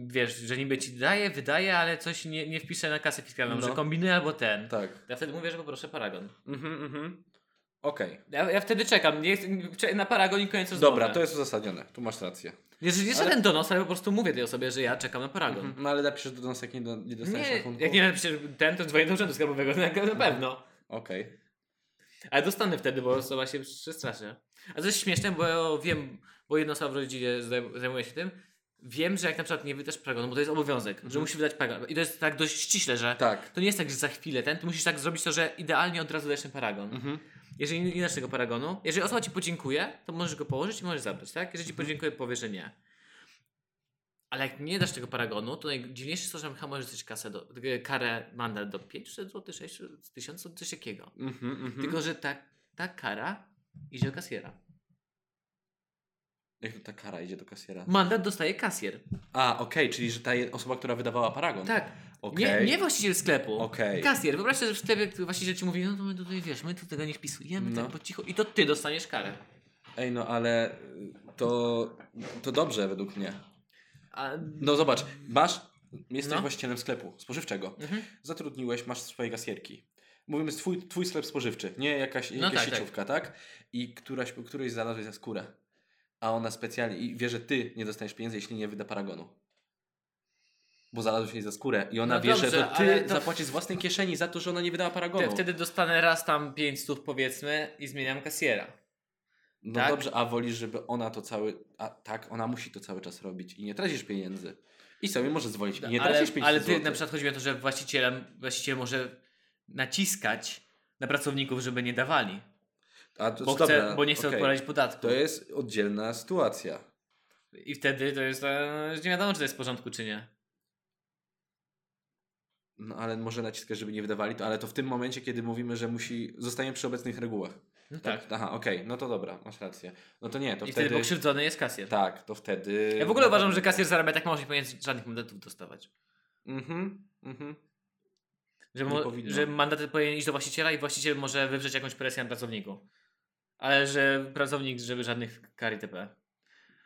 wiesz, że niby ci daje, wydaje, ale coś nie, nie wpisze na kasę fiskalną, No. że kombinuje albo ten. Tak. Ja wtedy mówię, że poproszę paragon. Mhm, mhm. Okej. Ja, ja wtedy czekam, nie, na paragon i koniec rozmowy. Dobra, to jest uzasadnione. Tu masz rację. Nie, że nie Ale- żaden donos, ale po prostu mówię tej osobie, że ja czekam na paragon. Mhm. No ale napiszesz do nas, jak nie, do, nie dostaniesz Nie, rachunku? jak nie napiszę ten, to dzwonię do urzędu skarbowego, na, na pewno. Okej. Ale dostanę wtedy, bo osoba się przestraszy. A to jest śmieszne, bo ja wiem, bo jedna osoba w rodzinie zaj- zajmuje się tym. Wiem, że jak na przykład nie wydasz paragonu, bo to jest obowiązek, że musisz wydać paragon. I to jest tak dość ściśle, że Tak. to nie jest tak, że za chwilę ten, ty musisz tak zrobić to, że idealnie od razu dajesz ten paragon. Mhm. Jeżeli nie dasz tego paragonu, jeżeli osoba ci podziękuje, to możesz go położyć i możesz zabrać, tak? Jeżeli ci podziękuje, powie, że nie. Ale jak nie dasz tego paragonu, to najdziwniejsze jest to, że możesz dostać kasę do, karę, mandat do 500 zł, 600 tysięcy, coś takiego. Mhm, mhm. Tylko, że ta, ta kara idzie do kasjera. Jak to ta kara idzie do kasjera? Mandat dostaje kasjer. A, okej, czyli że ta je- osoba, która wydawała paragon. Tak. Okej. Nie, nie właściciel sklepu. Okej. Kasjer. Wyobraź sobie, że w sklepie właściciel ci mówi, no to my tutaj wiesz, my tu tego nie wpisujemy, No. tak po cichu. I to ty dostaniesz karę. Ej, no ale to, to dobrze według mnie. A, No zobacz, masz, jesteś No. właścicielem sklepu spożywczego. mhm. Zatrudniłeś, masz swoje kasjerki. Mówimy, twój, twój sklep spożywczy, nie jakaś, No jakaś tak, tak. sieciówka, tak. I któraś, którejś znalazłeś za skórę. A ona specjalnie, i wie, że ty nie dostaniesz pieniędzy, jeśli nie wyda paragonu. Bo znalazłeś jej za skórę i ona No wie, że dobrze, to ty to- zapłacisz z własnej kieszeni za to, że ona nie wydała paragonu. Te, wtedy dostanę raz tam 5 stów powiedzmy i zmieniam kasjera. No tak? dobrze, a wolisz, żeby ona to cały. A tak, ona musi to cały czas robić i nie tracisz pieniędzy. I sobie może zwolić. I nie ale, tracisz pieniędzy. ale ty na przykład chodzi mi o to, że właścicielem, właściciel może naciskać na pracowników, żeby nie dawali. A to Bo, chce, dobra, bo nie chce odpalać podatku. To jest oddzielna sytuacja. I wtedy to jest, e, nie wiadomo, czy to jest w porządku, czy nie. No ale może naciskać, żeby nie wydawali to, ale to w tym momencie, kiedy mówimy, że musi. Zostajemy przy obecnych regułach. No tak. Aha, okej, no to dobra, masz rację. No to nie, to I wtedy. wtedy pokrzywdzony jest kasjer. Tak, to wtedy. Ja w ogóle uważam, że kasjer zarabia tak mało, że nie powinien żadnych mandatów dostawać. Mhm, mhm. Że, mo- że mandaty powinien iść do właściciela i właściciel może wywrzeć jakąś presję na pracowniku. Ale że pracownik, żeby żadnych kar itp.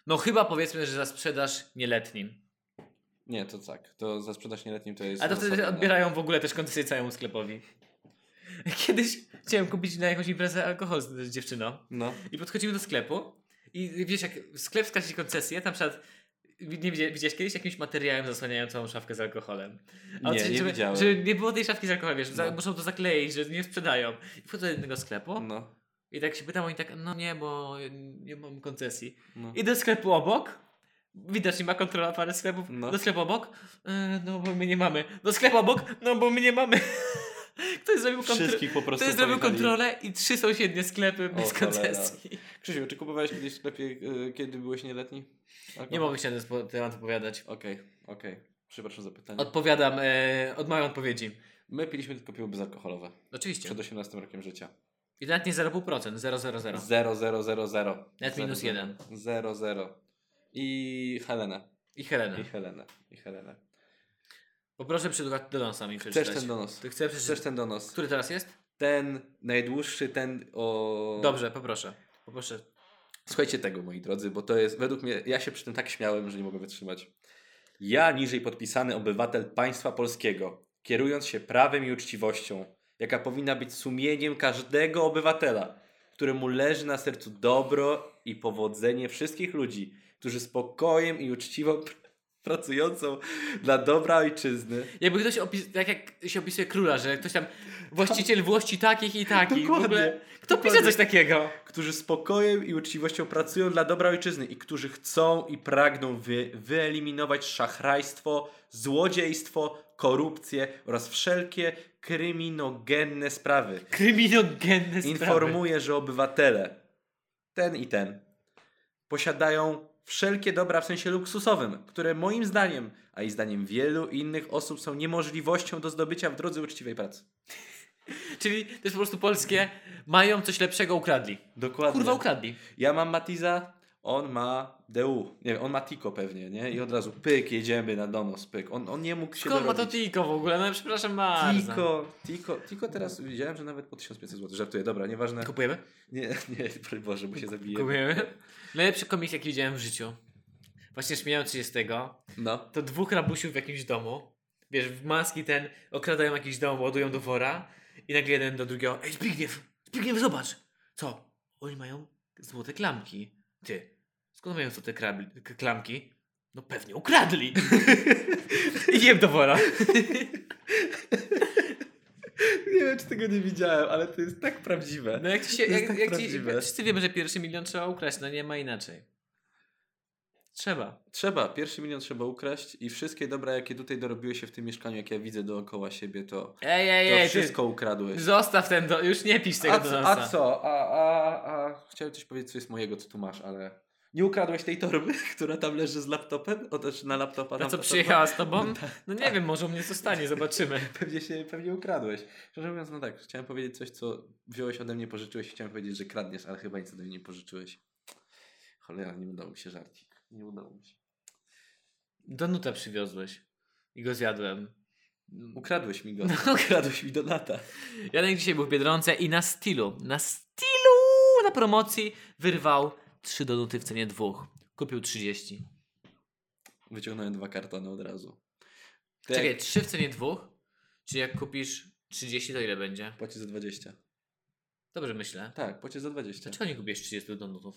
No chyba powiedzmy, że za sprzedaż nieletnim. Nie, to tak. To za sprzedaż nieletnim to jest. A to wtedy odbierają w ogóle też koncesję całemu sklepowi. Kiedyś chciałem kupić na jakąś imprezę alkohol z, dziewczyną No. i podchodzimy do sklepu i wiesz, jak sklep skarży ci koncesję, tam przykład nie widzia- widziałeś kiedyś jakimś materiałem zasłaniają całą szafkę z alkoholem. Nie, coś, nie żeby, widziałem. Że nie było tej szafki z alkoholem, wiesz, No. muszą to zakleić, że nie sprzedają. I wchodzę do jednego sklepu No. I tak się pytam, oni tak, no nie, bo nie mam koncesji. no. I do sklepu obok, widać, nie ma kontrola parę sklepów, No. do sklepu obok, e, no bo my nie mamy. Do sklepu obok, no bo my nie mamy. Ktoś zrobił kontrolę. Wszystkich po prostu. Ktoś zrobił kontrolę i trzy sąsiednie sklepy bez cholera. koncesji. Krzysiu, czy kupowałeś kiedyś w sklepie, y, kiedy byłeś nieletni? Alkohol? Nie mogę się na ten temat odpowiadać. Okej, okej. Przepraszam za pytanie. Odpowiadam e, od mojej odpowiedzi. My piliśmy tylko piwo bezalkoholowe. Oczywiście. Przed 18 rokiem życia. I nawet nie 0,5%, 0,00. 0, 0, 0, 0. Nawet minus jeden. 0, 0. I Helenę. I Helena. I Helenę. I Helenę. Poproszę przykład do nosa mi Chcesz przeczytać. ten donos? Ty chcesz przeczytać? Chcesz ten donos? Który teraz jest? Ten najdłuższy, ten o... Dobrze, poproszę. Poproszę. Słuchajcie tego, moi drodzy, bo to jest, według mnie, ja się przy tym tak śmiałem, że nie mogę wytrzymać. Ja, niżej podpisany obywatel państwa polskiego, kierując się prawem i uczciwością, jaka powinna być sumieniem każdego obywatela, któremu leży na sercu dobro i powodzenie wszystkich ludzi, którzy spokojem i uczciwą pr- pracującą dla dobra ojczyzny. Jakby ktoś opis... tak jak się opisuje króla, że ktoś tam właściciel włości takich i takich. W ogóle... Kto pisze Dokładnie. coś takiego? którzy spokojem i uczciwością pracują dla dobra ojczyzny i którzy chcą i pragną wy, wyeliminować szachrajstwo, złodziejstwo, korupcję oraz wszelkie kryminogenne sprawy. Kryminogenne sprawy. Informuję, że obywatele, ten i ten, posiadają wszelkie dobra w sensie luksusowym, które moim zdaniem, a i zdaniem wielu innych osób są niemożliwością do zdobycia w drodze uczciwej pracy. Czyli to jest po prostu polskie, mają coś lepszego, ukradli. Dokładnie. Kurwa, ukradli. Ja mam Matiza, on ma DU. Nie wiem, on ma Tiko pewnie, nie? I od razu pyk, jedziemy na donos, pyk. On, on nie mógł się Skąd ma to. Tiko w ogóle? No przepraszam bardzo. Tiko, Tiko, Tiko teraz widziałem, że nawet po 1500 zł. Żartuję, dobra, nieważne. Kupujemy? Nie, nie, broń Boże, bo się zabije. Kupujemy. Najlepszy komiks, jaki widziałem w życiu. Właśnie śmiałem się z tego. No. To dwóch rabusiów w jakimś domu. Wiesz, w maski ten okradają jakiś dom, ładują do wora i nagle jeden do drugiego Ej Zbigniew, Zbigniew zobacz! Co? Oni mają złote klamki. Ty, skąd mają złote krabli- k- klamki? No pewnie ukradli. I jem do wora. Nie wiem, czy tego nie widziałem, ale to jest tak prawdziwe. No jak ci się, To jak, tak jak ci, wszyscy wiemy, że pierwszy milion trzeba ukraść, no nie ma inaczej. Trzeba. Trzeba, pierwszy milion trzeba ukraść i wszystkie dobra, jakie tutaj dorobiłeś się w tym mieszkaniu, jak ja widzę dookoła siebie, to, Ej, ej, to ej, ty, wszystko ukradłeś. zostaw ten, do... już nie pisz tego A, do co- nosa. a co? A, a, a chciałem coś powiedzieć, co jest mojego, co tu masz, ale... Nie ukradłeś tej torby, która tam leży z laptopem? O, też na laptopa. A tam co, przyjechała z tobą? tak. No nie wiem, może u mnie zostanie, zobaczymy. Pewnie się, pewnie ukradłeś. Szczerze mówiąc, no tak, chciałem powiedzieć coś, co wziąłeś ode mnie, pożyczyłeś i chciałem powiedzieć, że kradniesz, ale chyba nic ode mnie nie pożyczyłeś. Cholera, nie udało mi się żarcik. Nie udało mi się. Donuta przywiozłeś i go zjadłem. Ukradłeś mi go. No. Ukradłeś mi Donata. Janek dzisiaj był w Biedronce i na stylu, na stylu na promocji wyrwał trzy donuty w cenie dwóch. Kupił 30. Wyciągnąłem dwa kartony od razu. Ty Czekaj, trzy w cenie dwóch? Czy jak kupisz 30, to ile będzie? Płacisz za 20. Dobrze myślę. Tak, płacisz za 20. Dlaczego nie kupiłeś 30 donutów?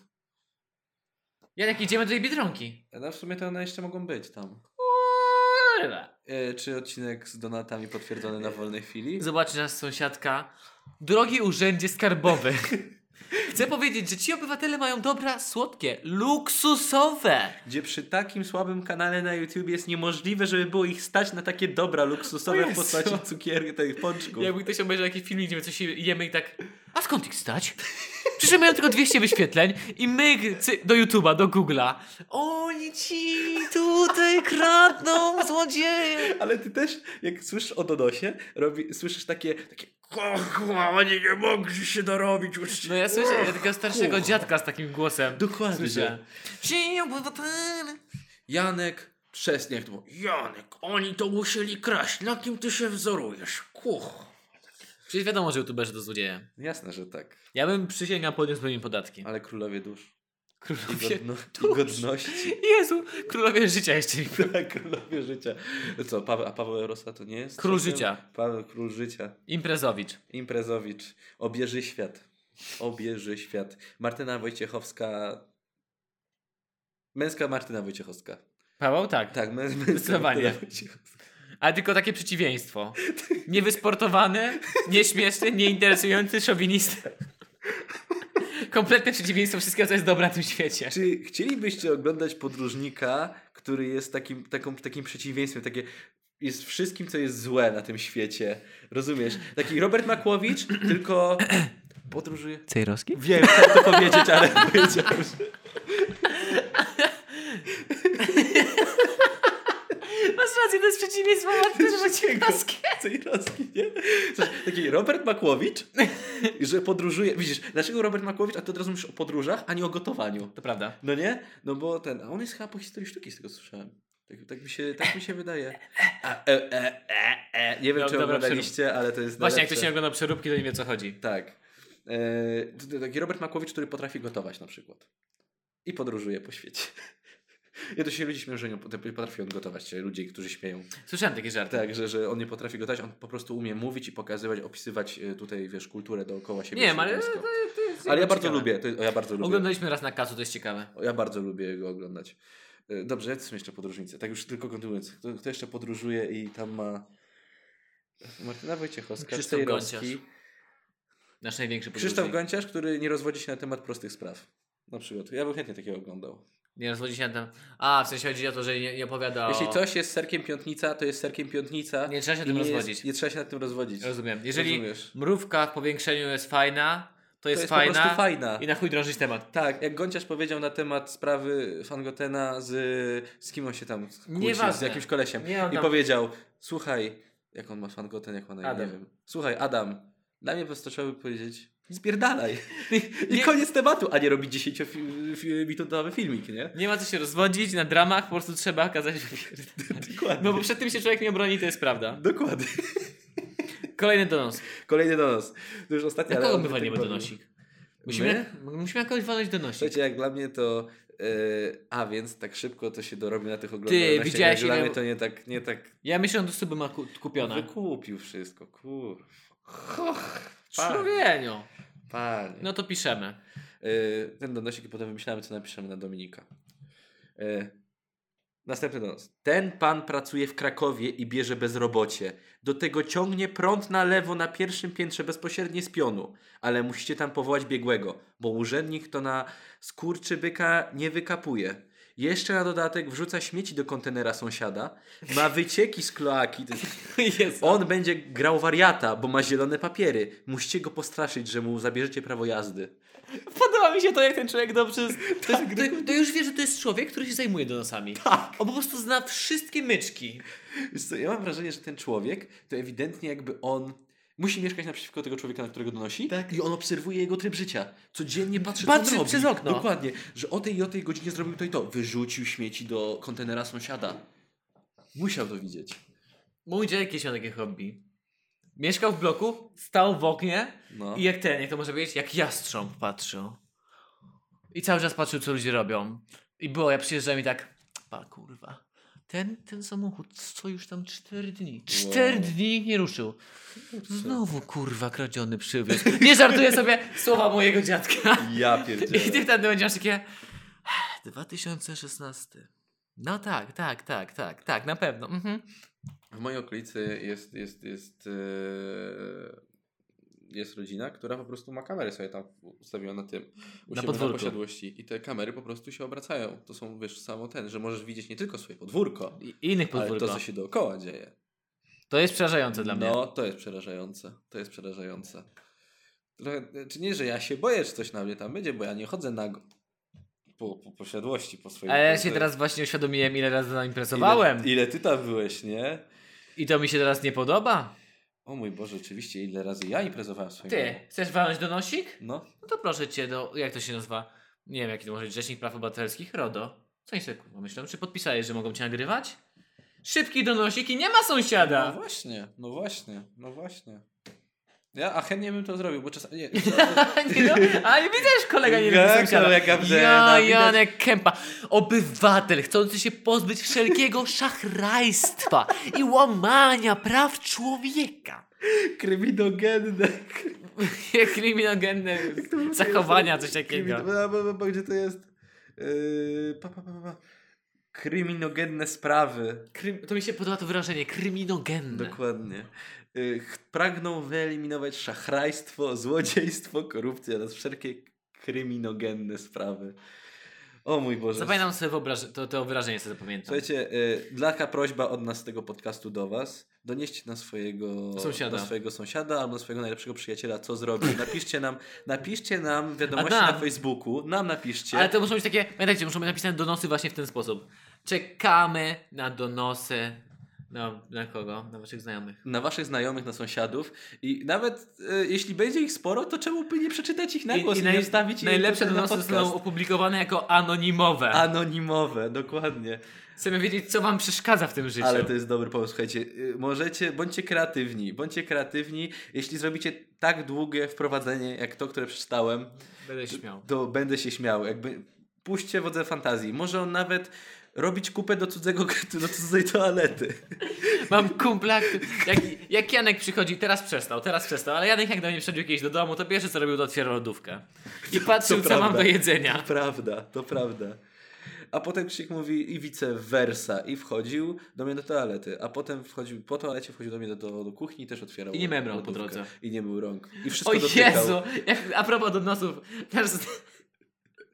Janek, idziemy do tej Biedronki. No w sumie to one jeszcze mogą być tam. Kurwa. E, czy odcinek z donatami potwierdzony na wolnej chwili? Zobaczy nas sąsiadka. Drogi urzędzie skarbowy. Chcę powiedzieć, że ci obywatele mają dobra słodkie, luksusowe. Gdzie przy takim słabym kanale na YouTube jest niemożliwe, żeby było ich stać na takie dobra luksusowe w postaci cukierki, tych pączków. Jakby ktoś obejrzał jakiś filmik, gdzie my coś jemy i tak. A skąd ich stać? Przecież mają tylko 200 wyświetleń i cy- do YouTube'a, do Google'a. Oni ci tutaj kradną, złodzieje. Ale ty też, jak słyszysz o Dodosie, robi, słyszysz takie, takie "Kurwa, oni nie mogli się dorobić uczciwie. No ja słyszę ja takiego starszego dziadka z takim głosem. Dokładnie. Słyszę. Janek Trzesniak Janek, oni to musieli kraść, na kim ty się wzorujesz? Kuch. Przecież wiadomo, że youtuberzy to złodzieje. Jasne, że tak. Ja bym przysięgał podniósł im podatki. Ale królowie dusz. I, Królowie. godno, i dusz. godności. Jezu, królowie życia jeszcze. Tak, królowie życia. Co, Paweł, a Paweł Erosa to nie jest? Król życia. Paweł, król życia. Imprezowicz. Imprezowicz. Obieży świat. Obieży świat. Martyna Wojciechowska. Męska Martyna Wojciechowska. Paweł? Tak. Tak, mę- męska. Martyna Wojciechowska. Ale tylko takie przeciwieństwo. Niewysportowany, nieśmieszny, nieinteresujący, szowinista. Kompletne przeciwieństwo wszystkiego, co jest dobre na tym świecie. Czy chcielibyście oglądać podróżnika, który jest takim, taką, takim przeciwieństwem, takie jest wszystkim, co jest złe na tym świecie. Rozumiesz? Taki Robert Makłowicz, tylko podróżuje. Cejrowski? Wiem, chciałem to powiedzieć, ale powiedziałem, że... Masz rację, to jest przeciwieństwo Wojciechowskiej. Cejrowski, nie? Coś, taki Robert Makłowicz, że podróżuje. Widzisz, dlaczego Robert Makłowicz, a ty od razu mówisz o podróżach, a nie o gotowaniu. To prawda. No nie? No bo ten, a on jest chyba po historii sztuki, z tego słyszałem. Tak, tak, mi, się, tak mi się wydaje. A, e, e, e, e. Nie wiem, No, czy dobra, oglądaliście, ale to jest Właśnie, jak ktoś nie ogląda przeróbki, to nie wie o co chodzi. Tak. E, taki Robert Makłowicz, który potrafi gotować na przykład. I podróżuje po świecie. Ja to się ludzie śmieją, że nie potrafi on gotować, ludzie, którzy śmieją. Słyszałem takie żarty. Tak, że, że on nie potrafi gotować, on po prostu umie mówić i pokazywać, opisywać e, tutaj, wiesz, kulturę dookoła siebie. Nie ale to, to jest Ale ja bardzo ciekawe. lubię, to, ja bardzo lubię. Oglądaliśmy raz na kacu, to jest ciekawe. Ja bardzo lubię go oglądać. E, Dobrze, jacy są jeszcze podróżnicy? Tak już tylko kontynuując. Kto, kto jeszcze podróżuje i tam ma Martyna Wojciechowska, Krzysztof Gonciarz. Nasz największy Krzysztof podróżnik. Gonciarz, który nie rozwodzi się na temat prostych spraw. Na przykład. Ja bym chętnie takiego oglądał. Nie rozwodzi się na ten... A, w sensie chodzi o to, że nie, nie opowiada Jeśli o... coś jest serkiem piątnica, to jest serkiem piątnica. Nie trzeba się i tym nie rozwodzić. Jest, nie trzeba się nad tym rozwodzić. Rozumiem. Jeżeli Rozumiesz. mrówka w powiększeniu jest fajna, to To jest, jest po fajna, prostu fajna. i na chuj drążyć temat. Tak, jak Gonciarz powiedział na temat sprawy Fangotena z... Z kim on się tam kłóci? Nieważne. Z jakimś kolesiem. Nie, I powiedział, słuchaj, jak on ma Fangoten, jak ma na imię, nie wiem. Słuchaj, Adam, dla mnie po prostu trzeba by powiedzieć, zbierdalaj. I Nie- koniec tematu, a nie robić 10-minutowy filmik, nie? Nie ma co się rozwodzić na dramach, po prostu trzeba kazać... Dokładnie. No bo przed tym się człowiek nie obroni, to jest prawda. Dokładnie. Kolejny donos. Kolejny donos. To już ostatni, Na kogo my walniemy donosik? Musimy, musimy jakoś walnąć donosik. Słuchajcie, jak dla mnie to... e, a więc tak szybko to się dorobi na tych oglądalnościach. widziałeś, jak Dla ile- mnie to nie tak, nie tak Ja myślę, że do suby ma ku- kupione. wykupił wszystko, kur. Człowieniu. Panie. No to piszemy. E, ten donosik i potem wymyślamy, co napiszemy na Dominika. E, następny donos. Ten pan pracuje w Krakowie i bierze bezrobocie. Do tego ciągnie prąd na lewo na pierwszym piętrze bezpośrednie z pionu. Ale musicie tam powołać biegłego, bo urzędnik to na skurczy byka nie wykapuje. Jeszcze na dodatek wrzuca śmieci do kontenera sąsiada, ma wycieki z kloaki. On będzie grał wariata, bo ma zielone papiery. Musicie go postraszyć, że mu zabierzecie prawo jazdy. Podoba mi się to, jak ten człowiek dobrze... To, jest, to, to już wie, że to jest człowiek, który się zajmuje donosami. On po prostu zna wszystkie myczki. Wiesz co, ja mam wrażenie, że ten człowiek to ewidentnie jakby on musi mieszkać naprzeciwko tego człowieka, na którego donosi Tak. i on obserwuje jego tryb życia. Codziennie patrzy, Patrzy co on robi. przez okno. Dokładnie, że o tej i o tej godzinie zrobił to i to. Wyrzucił śmieci do kontenera sąsiada. Musiał to widzieć. Mój dziadek kiedyś miał takie hobby. Mieszkał w bloku, stał w oknie No. i jak ten, jak to może być, jak jastrząb patrzył. I cały czas patrzył, co ludzie robią. I było, ja przyjeżdżałem i tak, pa kurwa, ten, ten samochód stoi już tam 4 dni. 4 dni nie ruszył. Znowu kurwa kradziony przywóz. Nie żartuję sobie słowa mojego dziadka. Ja I pierdzielę. ty wtedy będziesz takie 2016. No tak, tak, tak, tak, tak, na pewno. Mhm. W mojej okolicy jest, jest, jest, e, jest rodzina, która po prostu ma kamery sobie tam ustawione na tym. u Na podwórku. posiadłości. I te kamery po prostu się obracają. To są, wiesz, samo ten, że możesz widzieć nie tylko swoje podwórko, I innych ale podwórko. to, co się dookoła dzieje. To jest przerażające dla mnie. No, to jest przerażające. To jest przerażające. Trochę, czy nie, że ja się boję, czy coś na mnie tam będzie, bo ja nie chodzę nago po, po posiadłości, po swoim... Ale ja się teraz właśnie uświadomiłem, ile razy imprezowałem. Ile, ile ty tam byłeś, nie? I to mi się teraz nie podoba. O mój Boże, oczywiście, ile razy ja imprezowałem w swoim Ty, domu. chcesz walnąć donosik? No, No to proszę cię do, jak to się nazywa? Nie wiem, jaki to może być Rzecznik Praw Obywatelskich, RODO. Co oni sobie kurwa myślą? Czy podpisałeś, że mogą cię nagrywać? Szybki donosik i nie ma no sąsiada! właśnie, no właśnie, no właśnie. Ja, a chętnie bym to zrobił, bo czasami... Nie, nie no, ale widzę, że kolega nie lubi sąsiada. kolega Brzena, Ja, Janek Kępa. Obywatel chcący się pozbyć wszelkiego szachrajstwa i łamania praw człowieka. Kryminogenne. Kryminogenne zachowania, coś takiego. Krymin- bo- bo Gdzie to jest? Yy, pa, pa, pa, pa. Kryminogenne sprawy. Krym, to mi się podoba to wyrażenie, kryminogenne. Dokładnie. Pragną wyeliminować szachrajstwo, złodziejstwo, korupcję oraz wszelkie kryminogenne sprawy. O mój Boże. Zapamiętam sobie wyobraż- to, to wyrażenie, sobie zapamiętam. Słuchajcie, y, taka prośba od nas z tego podcastu do Was. Donieście na swojego Sąsiada. na swojego sąsiada albo na swojego najlepszego przyjaciela, co zrobił. Napiszcie nam, napiszcie nam wiadomości na Facebooku. Nam napiszcie. Ale to muszą być takie, pamiętajcie, muszą być napisane donosy właśnie w ten sposób. Czekamy na donosy. Na, na kogo? Na waszych znajomych. na waszych znajomych, na sąsiadów i nawet e, jeśli będzie ich sporo, to czemu by nie przeczytać ich na głos i, naj- nie wstawić ich najlepsze na donosy podcast? zostaną opublikowane jako anonimowe. Anonimowe, dokładnie. Chcemy wiedzieć, co wam przeszkadza w tym życiu. Ale to jest dobry pomysł, słuchajcie, y, możecie, bądźcie kreatywni, bądźcie kreatywni, jeśli zrobicie tak długie wprowadzenie, jak to, które przeczytałem, Będę się śmiał. to będę się śmiał, jakby puśćcie wodze fantazji, może on nawet robić kupę do cudzego, do cudzej toalety. Mam kumpla, jak, jak Janek przychodzi, teraz przestał, teraz przestał, ale Janek jak do mnie przychodził kiedyś do domu, to pierwsze co robił, to otwierał lodówkę. I patrzył, co mam prawda. do jedzenia. To prawda, to prawda. A potem Krzyk mówi i vice versa i wchodził do mnie do toalety, a potem wchodził po toalecie, wchodził do mnie do, do, do kuchni i też otwierał I nie mył rąk po drodze. I nie mył rąk. I O wszystko dotykał. Jezu! Jak, a propos donosów, nasz,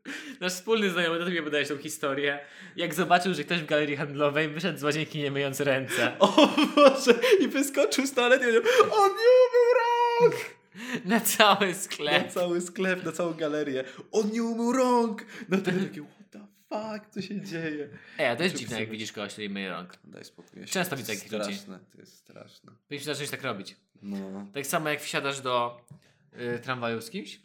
nasz wspólny znajomy, to tobie podałeś tą historię, jak zobaczył, że ktoś w galerii handlowej wyszedł z łazienki nie myjąc ręce. O Boże! I wyskoczył z toalety i powiedział, on nie umył rąk! Na cały Na sklep. cały sklep, na całą galerię. On nie umył rąk! No to takie, what the fuck, co się dzieje? Ej, a to jest Żeby dziwne, jak widzisz kogoś, który myje rąk. Daj spokój. ja Często to widzę takich ludzi. Straszne, to jest straszne. Powinniśmy zacząć tak robić. No. Tak samo jak wsiadasz do y, tramwaju z kimś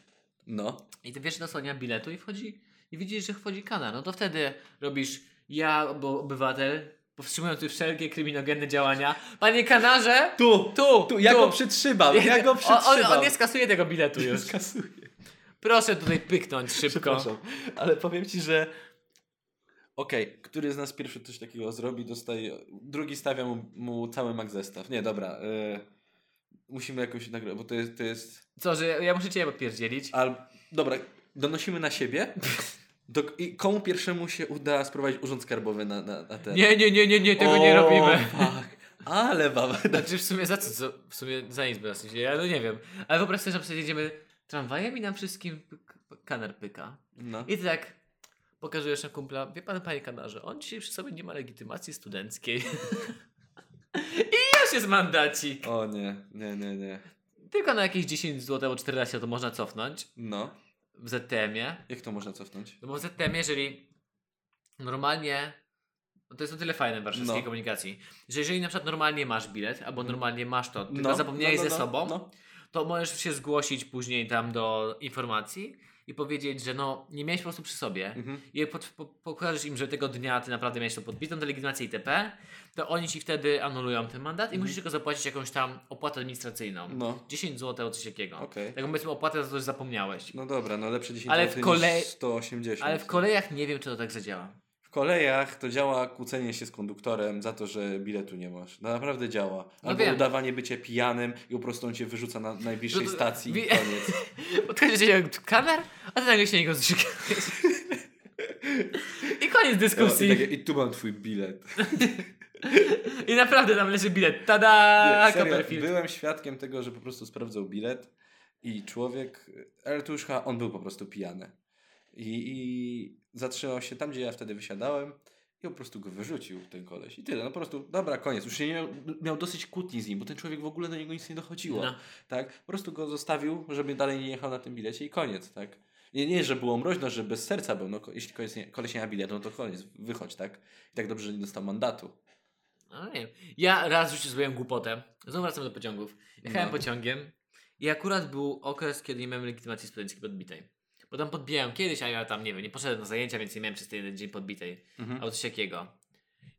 No. i ty wiesz do słonia biletu i wchodzi i widzisz, że wchodzi kana. No to wtedy robisz ja, bo obywatel, powstrzymujący wszelkie kryminogenne działania. Panie kanarze! Tu! Tu! Tu, ja go przytrzymam, ja go przytrzymam. on, on nie skasuje tego biletu już. skasuję. Proszę tutaj pyknąć szybko. Ale powiem ci, że okej, który z nas pierwszy coś takiego zrobi, dostaje, drugi stawia mu, mu cały mak zestaw. Nie, dobra, y, musimy jakoś nagrać, bo to jest, to jest, Co, że ja muszę cię popierdzielić? al, dobra, donosimy na siebie do, i komu pierwszemu się uda sprowadzić urząd skarbowy na, na, na ten. Nie, nie, nie, nie, nie, tego O, nie robimy. Fuck. Ale baba, Znaczy w sumie za co? co? W sumie za nic by nas nie dzieje, ja no nie wiem. Ale wyobraź sobie, że na przykład jedziemy tramwajem i nam wszystkim kaner pyka. no. I tak pokazujesz na kumpla, wie pan, panie kanarze, on dzisiaj przy sobie nie ma legitymacji studenckiej. I już jest mandacik. O nie, nie, nie, nie. Tylko na jakieś 10 zł albo 14 to można cofnąć No. w ZTM-ie. Jak to można cofnąć? No bo w ZTM, jeżeli normalnie, no to jest o tyle fajne w warszawskiej No. komunikacji, że jeżeli na przykład normalnie masz bilet, albo normalnie masz to, tylko No, zapomniałeś no, no, ze no, sobą, no. to możesz się zgłosić później tam do informacji i powiedzieć, że no nie miałeś po prostu przy sobie Mhm. i pod, po, pokażesz im, że tego dnia ty naprawdę miałeś to podbitą, tę legitymację itp., to oni ci wtedy anulują ten mandat i musisz tylko zapłacić jakąś tam opłatę administracyjną. Mhm. No. 10 zł albo coś takiego. Okej. Tak powiedzmy opłatę za to, że zapomniałeś. No dobra, no lepsze 10 Ale w zł kolei- niż 180. Ale w kolejach nie wiem, czy to tak zadziała. W kolejach to działa kłócenie się z konduktorem za to, że biletu nie masz. No naprawdę działa. No Albo wiem. udawanie bycie pijanym i po prostu on cię wyrzuca na najbliższej No to- stacji i koniec. Podchodzisz do kanar, a ty nagle się niego zrzekałeś. I koniec I, dyskusji. takie, I tu mam twój bilet. I naprawdę tam leży bilet. Tada! Nie, serio, byłem świadkiem tego, że po prostu sprawdzał bilet i człowiek, ale tu już chyba on był po prostu pijany. I, I zatrzymał się tam, gdzie ja wtedy wysiadałem i po prostu go wyrzucił ten koleś. I tyle, no po prostu, dobra, koniec. Już się nie miał, miał dosyć kłótni z nim, bo ten człowiek w ogóle do niego nic nie dochodziło. No. Tak? Po prostu go zostawił, żeby dalej nie jechał na tym bilecie i koniec, tak? Nie, nie, że było mroźno, że bez serca był. No, jeśli koleś nie, koleś nie ma biletu, no to koniec, wychodź, tak? I tak dobrze, że nie dostał mandatu. No nie. Ja raz życiu zrobiłem głupotę. Znowu wracam do pociągów. Jechałem No. pociągiem i akurat był okres, kiedy nie miałem legitymacji studenckiej podbitej. Bo tam podbijałem kiedyś, a ja tam, nie wiem, nie poszedłem na zajęcia, więc nie miałem przez ten jeden dzień podbitej. Mhm. Albo coś takiego.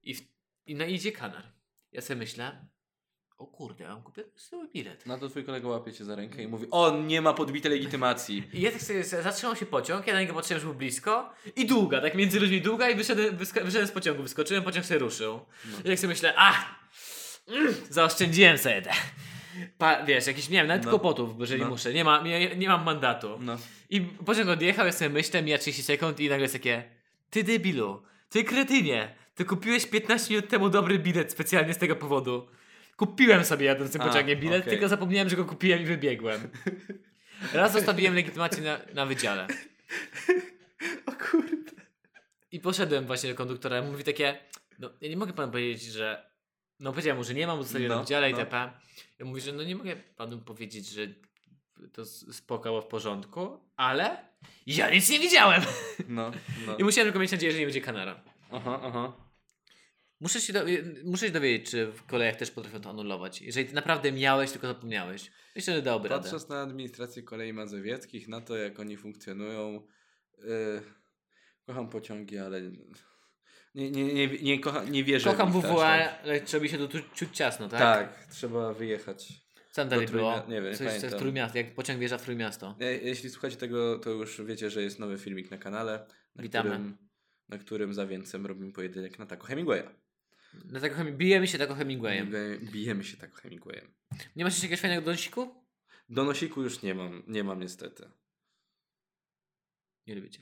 I, w, i no idzie kanar. Ja sobie myślę, o kurde, ja mam kupię sobie bilet. No to twój kolega łapie cię za rękę i mówi, on nie ma podbitej legitymacji. I ja tak sobie zatrzymał się pociąg, ja na niego patrzyłem, że był blisko i długa, tak między ludźmi długa i wyszedłem, wyszedłem z pociągu, wyskoczyłem, pociąg się ruszył. No. I tak sobie myślę, ach, mm, zaoszczędziłem sobie te. Pa, wiesz, jakiś, nie wiem, nawet No. kłopotów, jeżeli No. muszę, nie, ma, nie, nie mam mandatu. No. I pociąg odjechał, ja sobie myślę, mija 30 sekund i nagle jest takie, ty debilu, ty kretynie, ty kupiłeś 15 minut temu dobry bilet specjalnie z tego powodu. Kupiłem sobie jadąc tym pociągiem bilet, okej. tylko zapomniałem, że go kupiłem i wybiegłem. Raz zostawiłem legitymację na, na wydziale. O kurde. I poszedłem właśnie do konduktora. Mówi takie, no ja nie mogę panu powiedzieć, że. No powiedziałem mu, że nie mam, zostawiłem No, na wydziale no. itp. I mówi, że no nie mogę panu powiedzieć, że to spoko w porządku, ale ja nic nie widziałem. No, no. I musiałem tylko mieć nadzieję, że nie będzie kanara. Aha, aha. Muszę się, do, muszę się dowiedzieć, czy w kolejach też potrafią to anulować. Jeżeli ty naprawdę miałeś, tylko zapomniałeś. Myślę, że dałoby radę. Patrząc na administrację kolei mazowieckich, na to jak oni funkcjonują, yy, kocham pociągi, ale nie, nie, nie, nie, kocha, nie wierzę Kocham WWA, tak. ale trzeba mi się tu czuć ciasno, tak? Tak, trzeba wyjechać. Tam dalej było? Nie wiem, Coś, w Trójmiasto, jak pociąg wjeżdża w Trójmiasto. E, Jeśli słuchacie tego, to już wiecie, że jest nowy filmik na kanale, na, Witamy. którym, na którym za więcem robimy pojedynek na taco Hemingwaya. Dlatego Hemi- bijemy się tak o Hemingwayem. Hemingway- Bijemy się tak Hemingwayem. Nie masz jeszcze jakiegoś fajnego donosiku? Donosiku już nie mam, nie mam niestety. Nie lubicie.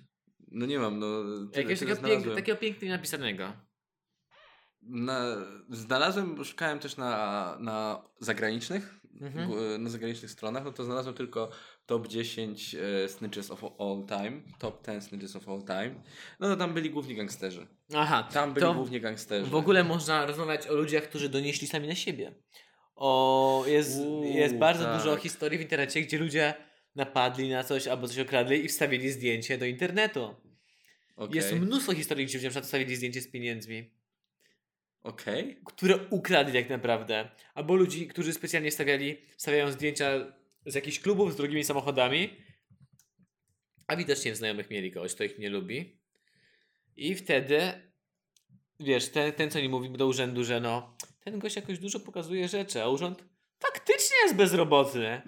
No nie mam, no. tyle- Jakiegoś tyle takiego, pięk, takiego pięknie napisanego. Na, znalazłem, szukałem też na, na zagranicznych, Mhm. na zagranicznych stronach, no to znalazłem tylko top 10 e, snitches of all time, top 10 snitches of all time. No to tam byli główni gangsterzy. Aha, Tam byli głównie gangsterzy. w ogóle można rozmawiać o ludziach, którzy donieśli sami na siebie. O, jest, Uuu, jest bardzo tak. dużo historii w internecie, gdzie ludzie napadli na coś albo coś okradli i wstawili zdjęcie do internetu. Okej. Jest mnóstwo historii, gdzie ludzie na przykład wstawili zdjęcie z pieniędzmi. Okej. które ukradli tak naprawdę. Albo ludzi, którzy specjalnie stawiali, stawiają zdjęcia z jakichś klubów z drogimi samochodami, a widocznie w znajomych mieli kogoś, kto ich nie lubi. I wtedy, wiesz, ten, ten co nie mówi do urzędu, że no, ten gość jakoś dużo pokazuje rzeczy, a urząd faktycznie jest bezrobotny.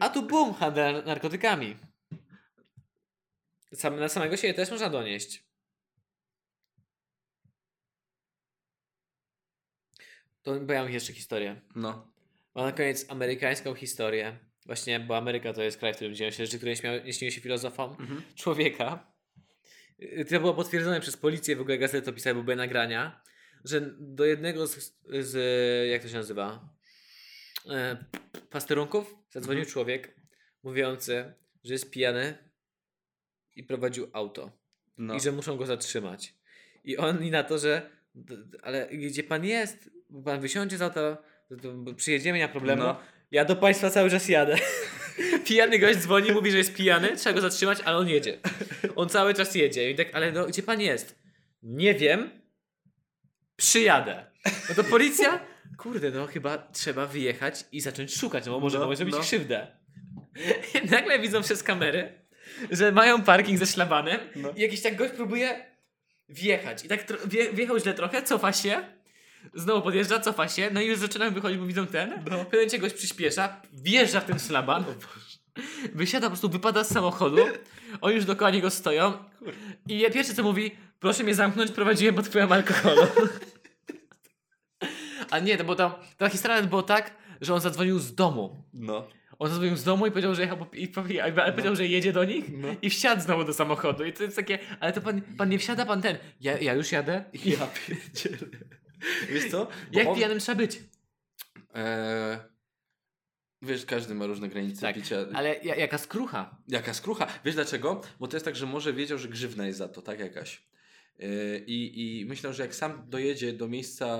A tu bum, handel narkotykami. Sam, na samego siebie też można donieść. To bo ja mam jeszcze historię. No. Mam na koniec amerykańską historię. Właśnie, bo Ameryka to jest kraj, w którym dzieją się rzeczy, które nie, śmiały, nie śniły się filozofom. Mhm. Człowieka. Y, To było potwierdzone przez policję, w ogóle gazety to pisały, były nagrania, że do jednego z, z jak to się nazywa, e, pasterunków zadzwonił człowiek mówiący, że jest pijany i prowadził auto. No. i że muszą go zatrzymać. I oni na to, że ale gdzie pan jest? Pan wysiądzie z auta, to- to przyjedziemy, nie ma problemu. No. Ja do państwa cały czas jadę. Pijany gość dzwoni, mówi, że jest pijany, trzeba go zatrzymać, ale on jedzie. On cały czas jedzie. I tak, ale no, gdzie pan jest? Nie wiem. Przyjadę. No to policja? Kurde, no chyba trzeba wyjechać i zacząć szukać, no bo może No, komuś zrobić no. krzywdę. I nagle widzą przez kamery, że mają parking ze szlabanem No. i jakiś tak gość próbuje wjechać. I tak wjechał źle trochę, cofa się, znowu podjeżdża, cofa się, no i już zaczynają wychodzić, bo widzą ten. No. W pewnym momencie gość przyspiesza, wjeżdża w ten szlaban, wysiada, po prostu wypada z samochodu, oni już dookoła niego stoją i pierwsze co mówi, proszę mnie zamknąć, prowadziłem pod wpływem alkoholu. A nie, to bo tam, ta historia było tak, że on zadzwonił z domu. No. On zadzwonił z domu i powiedział, że jechał, po, i, i, ale powiedział, że jedzie do nich No. i wsiadł znowu do samochodu. I to jest takie, ale to pan, pan nie wsiada, pan ten. Ja, ja już jadę. Ja pierdzielę. Wiesz co? Bo Jak on- pijanym trzeba być? Eee, wiesz, każdy ma różne granice Tak, picia. ale ja, jaka skrucha. Jaka skrucha. Wiesz dlaczego? Bo to jest tak, że może wiedział, że grzywna jest za to, tak jakaś. Yy, I, I myślę, że jak sam dojedzie do miejsca,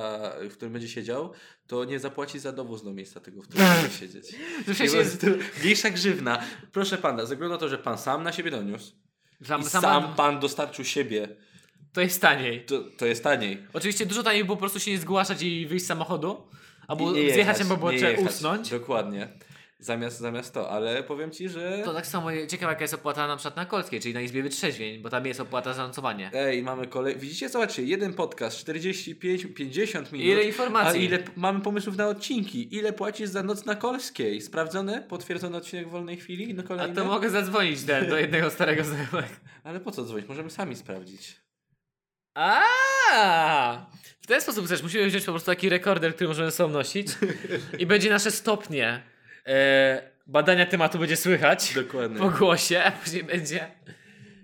w którym będzie siedział, to nie zapłaci za dowóz do miejsca tego, w którym będzie siedzieć. Po jest, Mniejsza grzywna. Proszę pana, ze względu na to, że pan sam na siebie doniósł sam, i sam, sam pan dostarczył siebie, to jest taniej. to, to jest taniej. Oczywiście dużo taniej było po prostu się nie zgłaszać i wyjść z samochodu, albo I nie zjechać jechać, albo trzeba usnąć. Dokładnie. Zamiast, zamiast to, ale powiem ci, że... To tak samo ciekawe jaka jest opłata na przykład na Kolskiej, czyli na Izbie Wytrzeźwień, bo tam jest opłata za nocowanie. Ej, mamy kolej. Widzicie, zobaczcie, jeden podcast, 45, 50 minut. Ile informacji. A ile mamy pomysłów na odcinki? Ile płacisz za noc na Kolskiej? Sprawdzone? Potwierdzony odcinek w wolnej chwili? No A kolejny? to mogę zadzwonić do, do jednego starego znajomego. Ale po co dzwonić? Możemy sami sprawdzić. A, W ten sposób też musimy wziąć po prostu taki rekorder, który możemy sobą nosić i będzie nasze stopnie e, badania tematu będzie słychać Dokładnie. po głosie, a później będzie...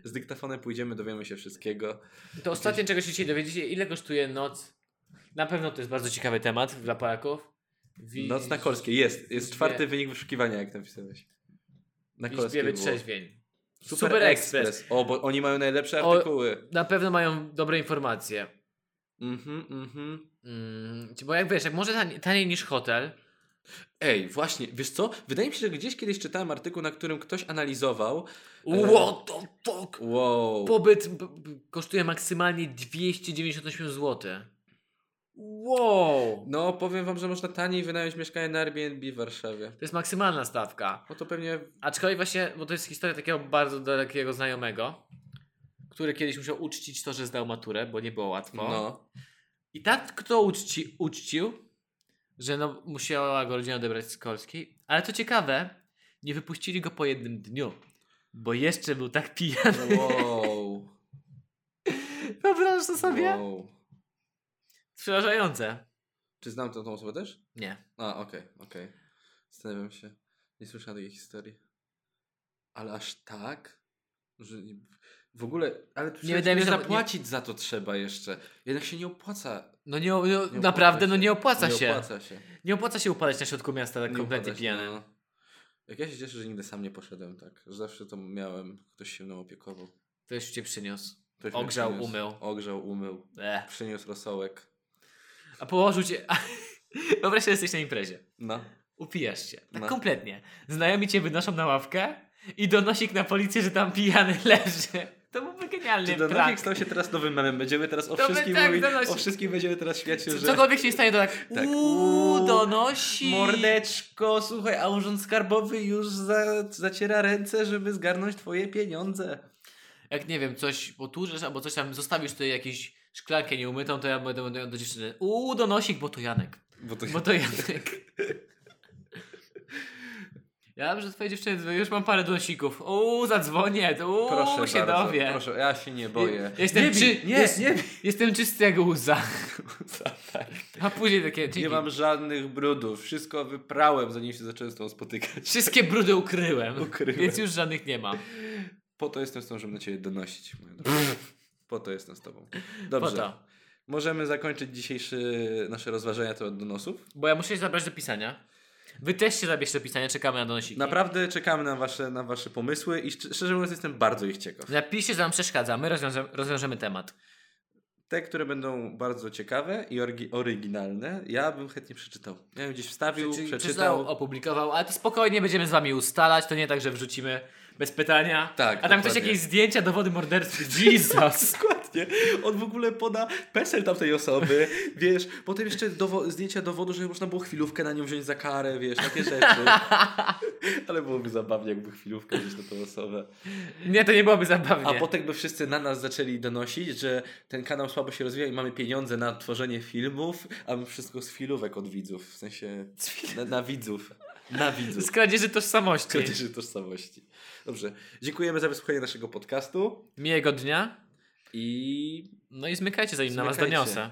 Z dyktafonem pójdziemy, dowiemy się wszystkiego. To ostatnie czego się dzisiaj dowiedzicie, ile kosztuje noc? Na pewno to jest bardzo ciekawy temat dla Polaków. Wi- Noc na Kolskiej. Jest. Jest czwarty wynik wyszukiwania, jak napisałeś. Na Kolskiej było. Wytrzeźwień. Super, Super Express. Express. O, bo oni mają najlepsze O- artykuły. Na pewno mają dobre informacje. Mhm, mhm. Mm, bo jak wiesz, jak może taniej, taniej niż hotel, Ej, właśnie, wiesz co? Wydaje mi się, że gdzieś kiedyś czytałem artykuł, na którym ktoś analizował. E, what the fuck? Wow. Pobyt kosztuje maksymalnie 298 zł. Wow! No, powiem wam, że można taniej wynająć mieszkanie na Airbnb w Warszawie. To jest maksymalna stawka. No to pewnie. Aczkolwiek właśnie, bo to jest historia takiego bardzo dalekiego znajomego, który kiedyś musiał uczcić to, że zdał maturę, bo nie było łatwo. No. I tak kto uczci, uczcił, że no, musiała go rodzina odebrać z Kolskiej. Ale to ciekawe, nie wypuścili go po jednym dniu, bo jeszcze był tak pijany. Wow. Wyobrażasz to sobie? wow. Przerażające. Czy znam tę tą osobę też? Nie. A, okej, okej. Zastanawiam się. Nie słyszałem takiej historii. Ale aż tak? Że nie- w ogóle, ale tu Nie wydaje mi się, że- zapłacić za to trzeba jeszcze. Jednak się nie opłaca. No nie, nie, Nie naprawdę, opłaca no się. nie opłaca się. Nie opłaca się. Nie opłaca się upadać na środku miasta tak Nie kompletnie opłaca się, pijany. no. Jak ja się cieszę, że nigdy sam nie poszedłem tak. Że zawsze to miałem, ktoś się mną opiekował. Ktoś cię przyniósł. Ktoś mnie Ogrzał, umył. Ogrzał, umył. Ech. Przyniósł rosołek. A położył cię... Wyobraź sobie, jesteś na imprezie. No. Upijasz się. Tak No. kompletnie. Znajomi cię wynoszą na ławkę i donosik na policję, że tam pijany leży. To byłby genialny Czy Donosik stał się teraz nowym memem. Będziemy teraz o To wszystkim tak, mówić. Donosik. O wszystkim będziemy teraz Co- że... Cokolwiek się nie stanie, to tak, Tak. uuu, donosi. Mordeczko, słuchaj, a urząd skarbowy już za, zaciera ręce, żeby zgarnąć twoje pieniądze. Jak nie wiem, coś poturzysz albo coś tam, zostawisz tutaj jakąś szklankę nieumytą, to ja będę będę do dziewczyny, uuu, donosik, bo to Janek. Bo to Bo to Janek. Ja wiem, że twoje dziewczyny, już mam parę donosików. Uuu, zadzwonię, uuu, Proszę się bardzo, dowie. proszę, ja się nie boję. Jestem nie, czy- nie, jest- nie. Jestem czysty jak łza. A później takie, nie dzięki. mam żadnych brudów. Wszystko wyprałem, zanim się zacząłem z tą spotykać. Wszystkie brudy ukryłem, Ukryłem. więc już żadnych nie mam. Po to jestem z tą, żeby na ciebie donosić. moja. Po to jestem z tobą. Dobrze. Po to. Możemy zakończyć dzisiejsze nasze rozważania to od donosów. Bo ja muszę się zabrać do pisania. Wy też się zabierzcie do pisania, czekamy na donosiki. Naprawdę czekamy na wasze, na wasze pomysły i szcz- szczerze mówiąc jestem bardzo ich ciekaw. Napiszcie, co wam przeszkadza, my rozwiążemy, rozwiążemy temat. Te, które będą bardzo ciekawe i orgi- oryginalne, ja bym chętnie przeczytał. Ja bym gdzieś wstawił, przeczytał. przeczytał, opublikował, ale to spokojnie będziemy z wami ustalać, to nie tak, że wrzucimy bez pytania. Tak, A tam ktoś jakieś zdjęcia, dowody morderstw. Jesus! Dokładnie. On w ogóle poda PESEL tamtej osoby, wiesz, potem jeszcze dowo- zdjęcia dowodu, że można było chwilówkę na nią wziąć za karę, wiesz, takie rzeczy. Ale byłoby zabawnie, jakby chwilówkę wziąć na tą osobę. Nie, to nie byłoby zabawnie. A potem by wszyscy na nas zaczęli donosić, że ten kanał słabo się rozwija i mamy pieniądze na tworzenie filmów, a my wszystko z filówek od widzów, w sensie na, na widzów. Na widzów. Z kradzieży tożsamości. Kradzieży tożsamości. Dobrze. Dziękujemy za wysłuchanie naszego podcastu Miłego dnia. i No i zmykajcie, zanim na was Zmykajcie. doniosę.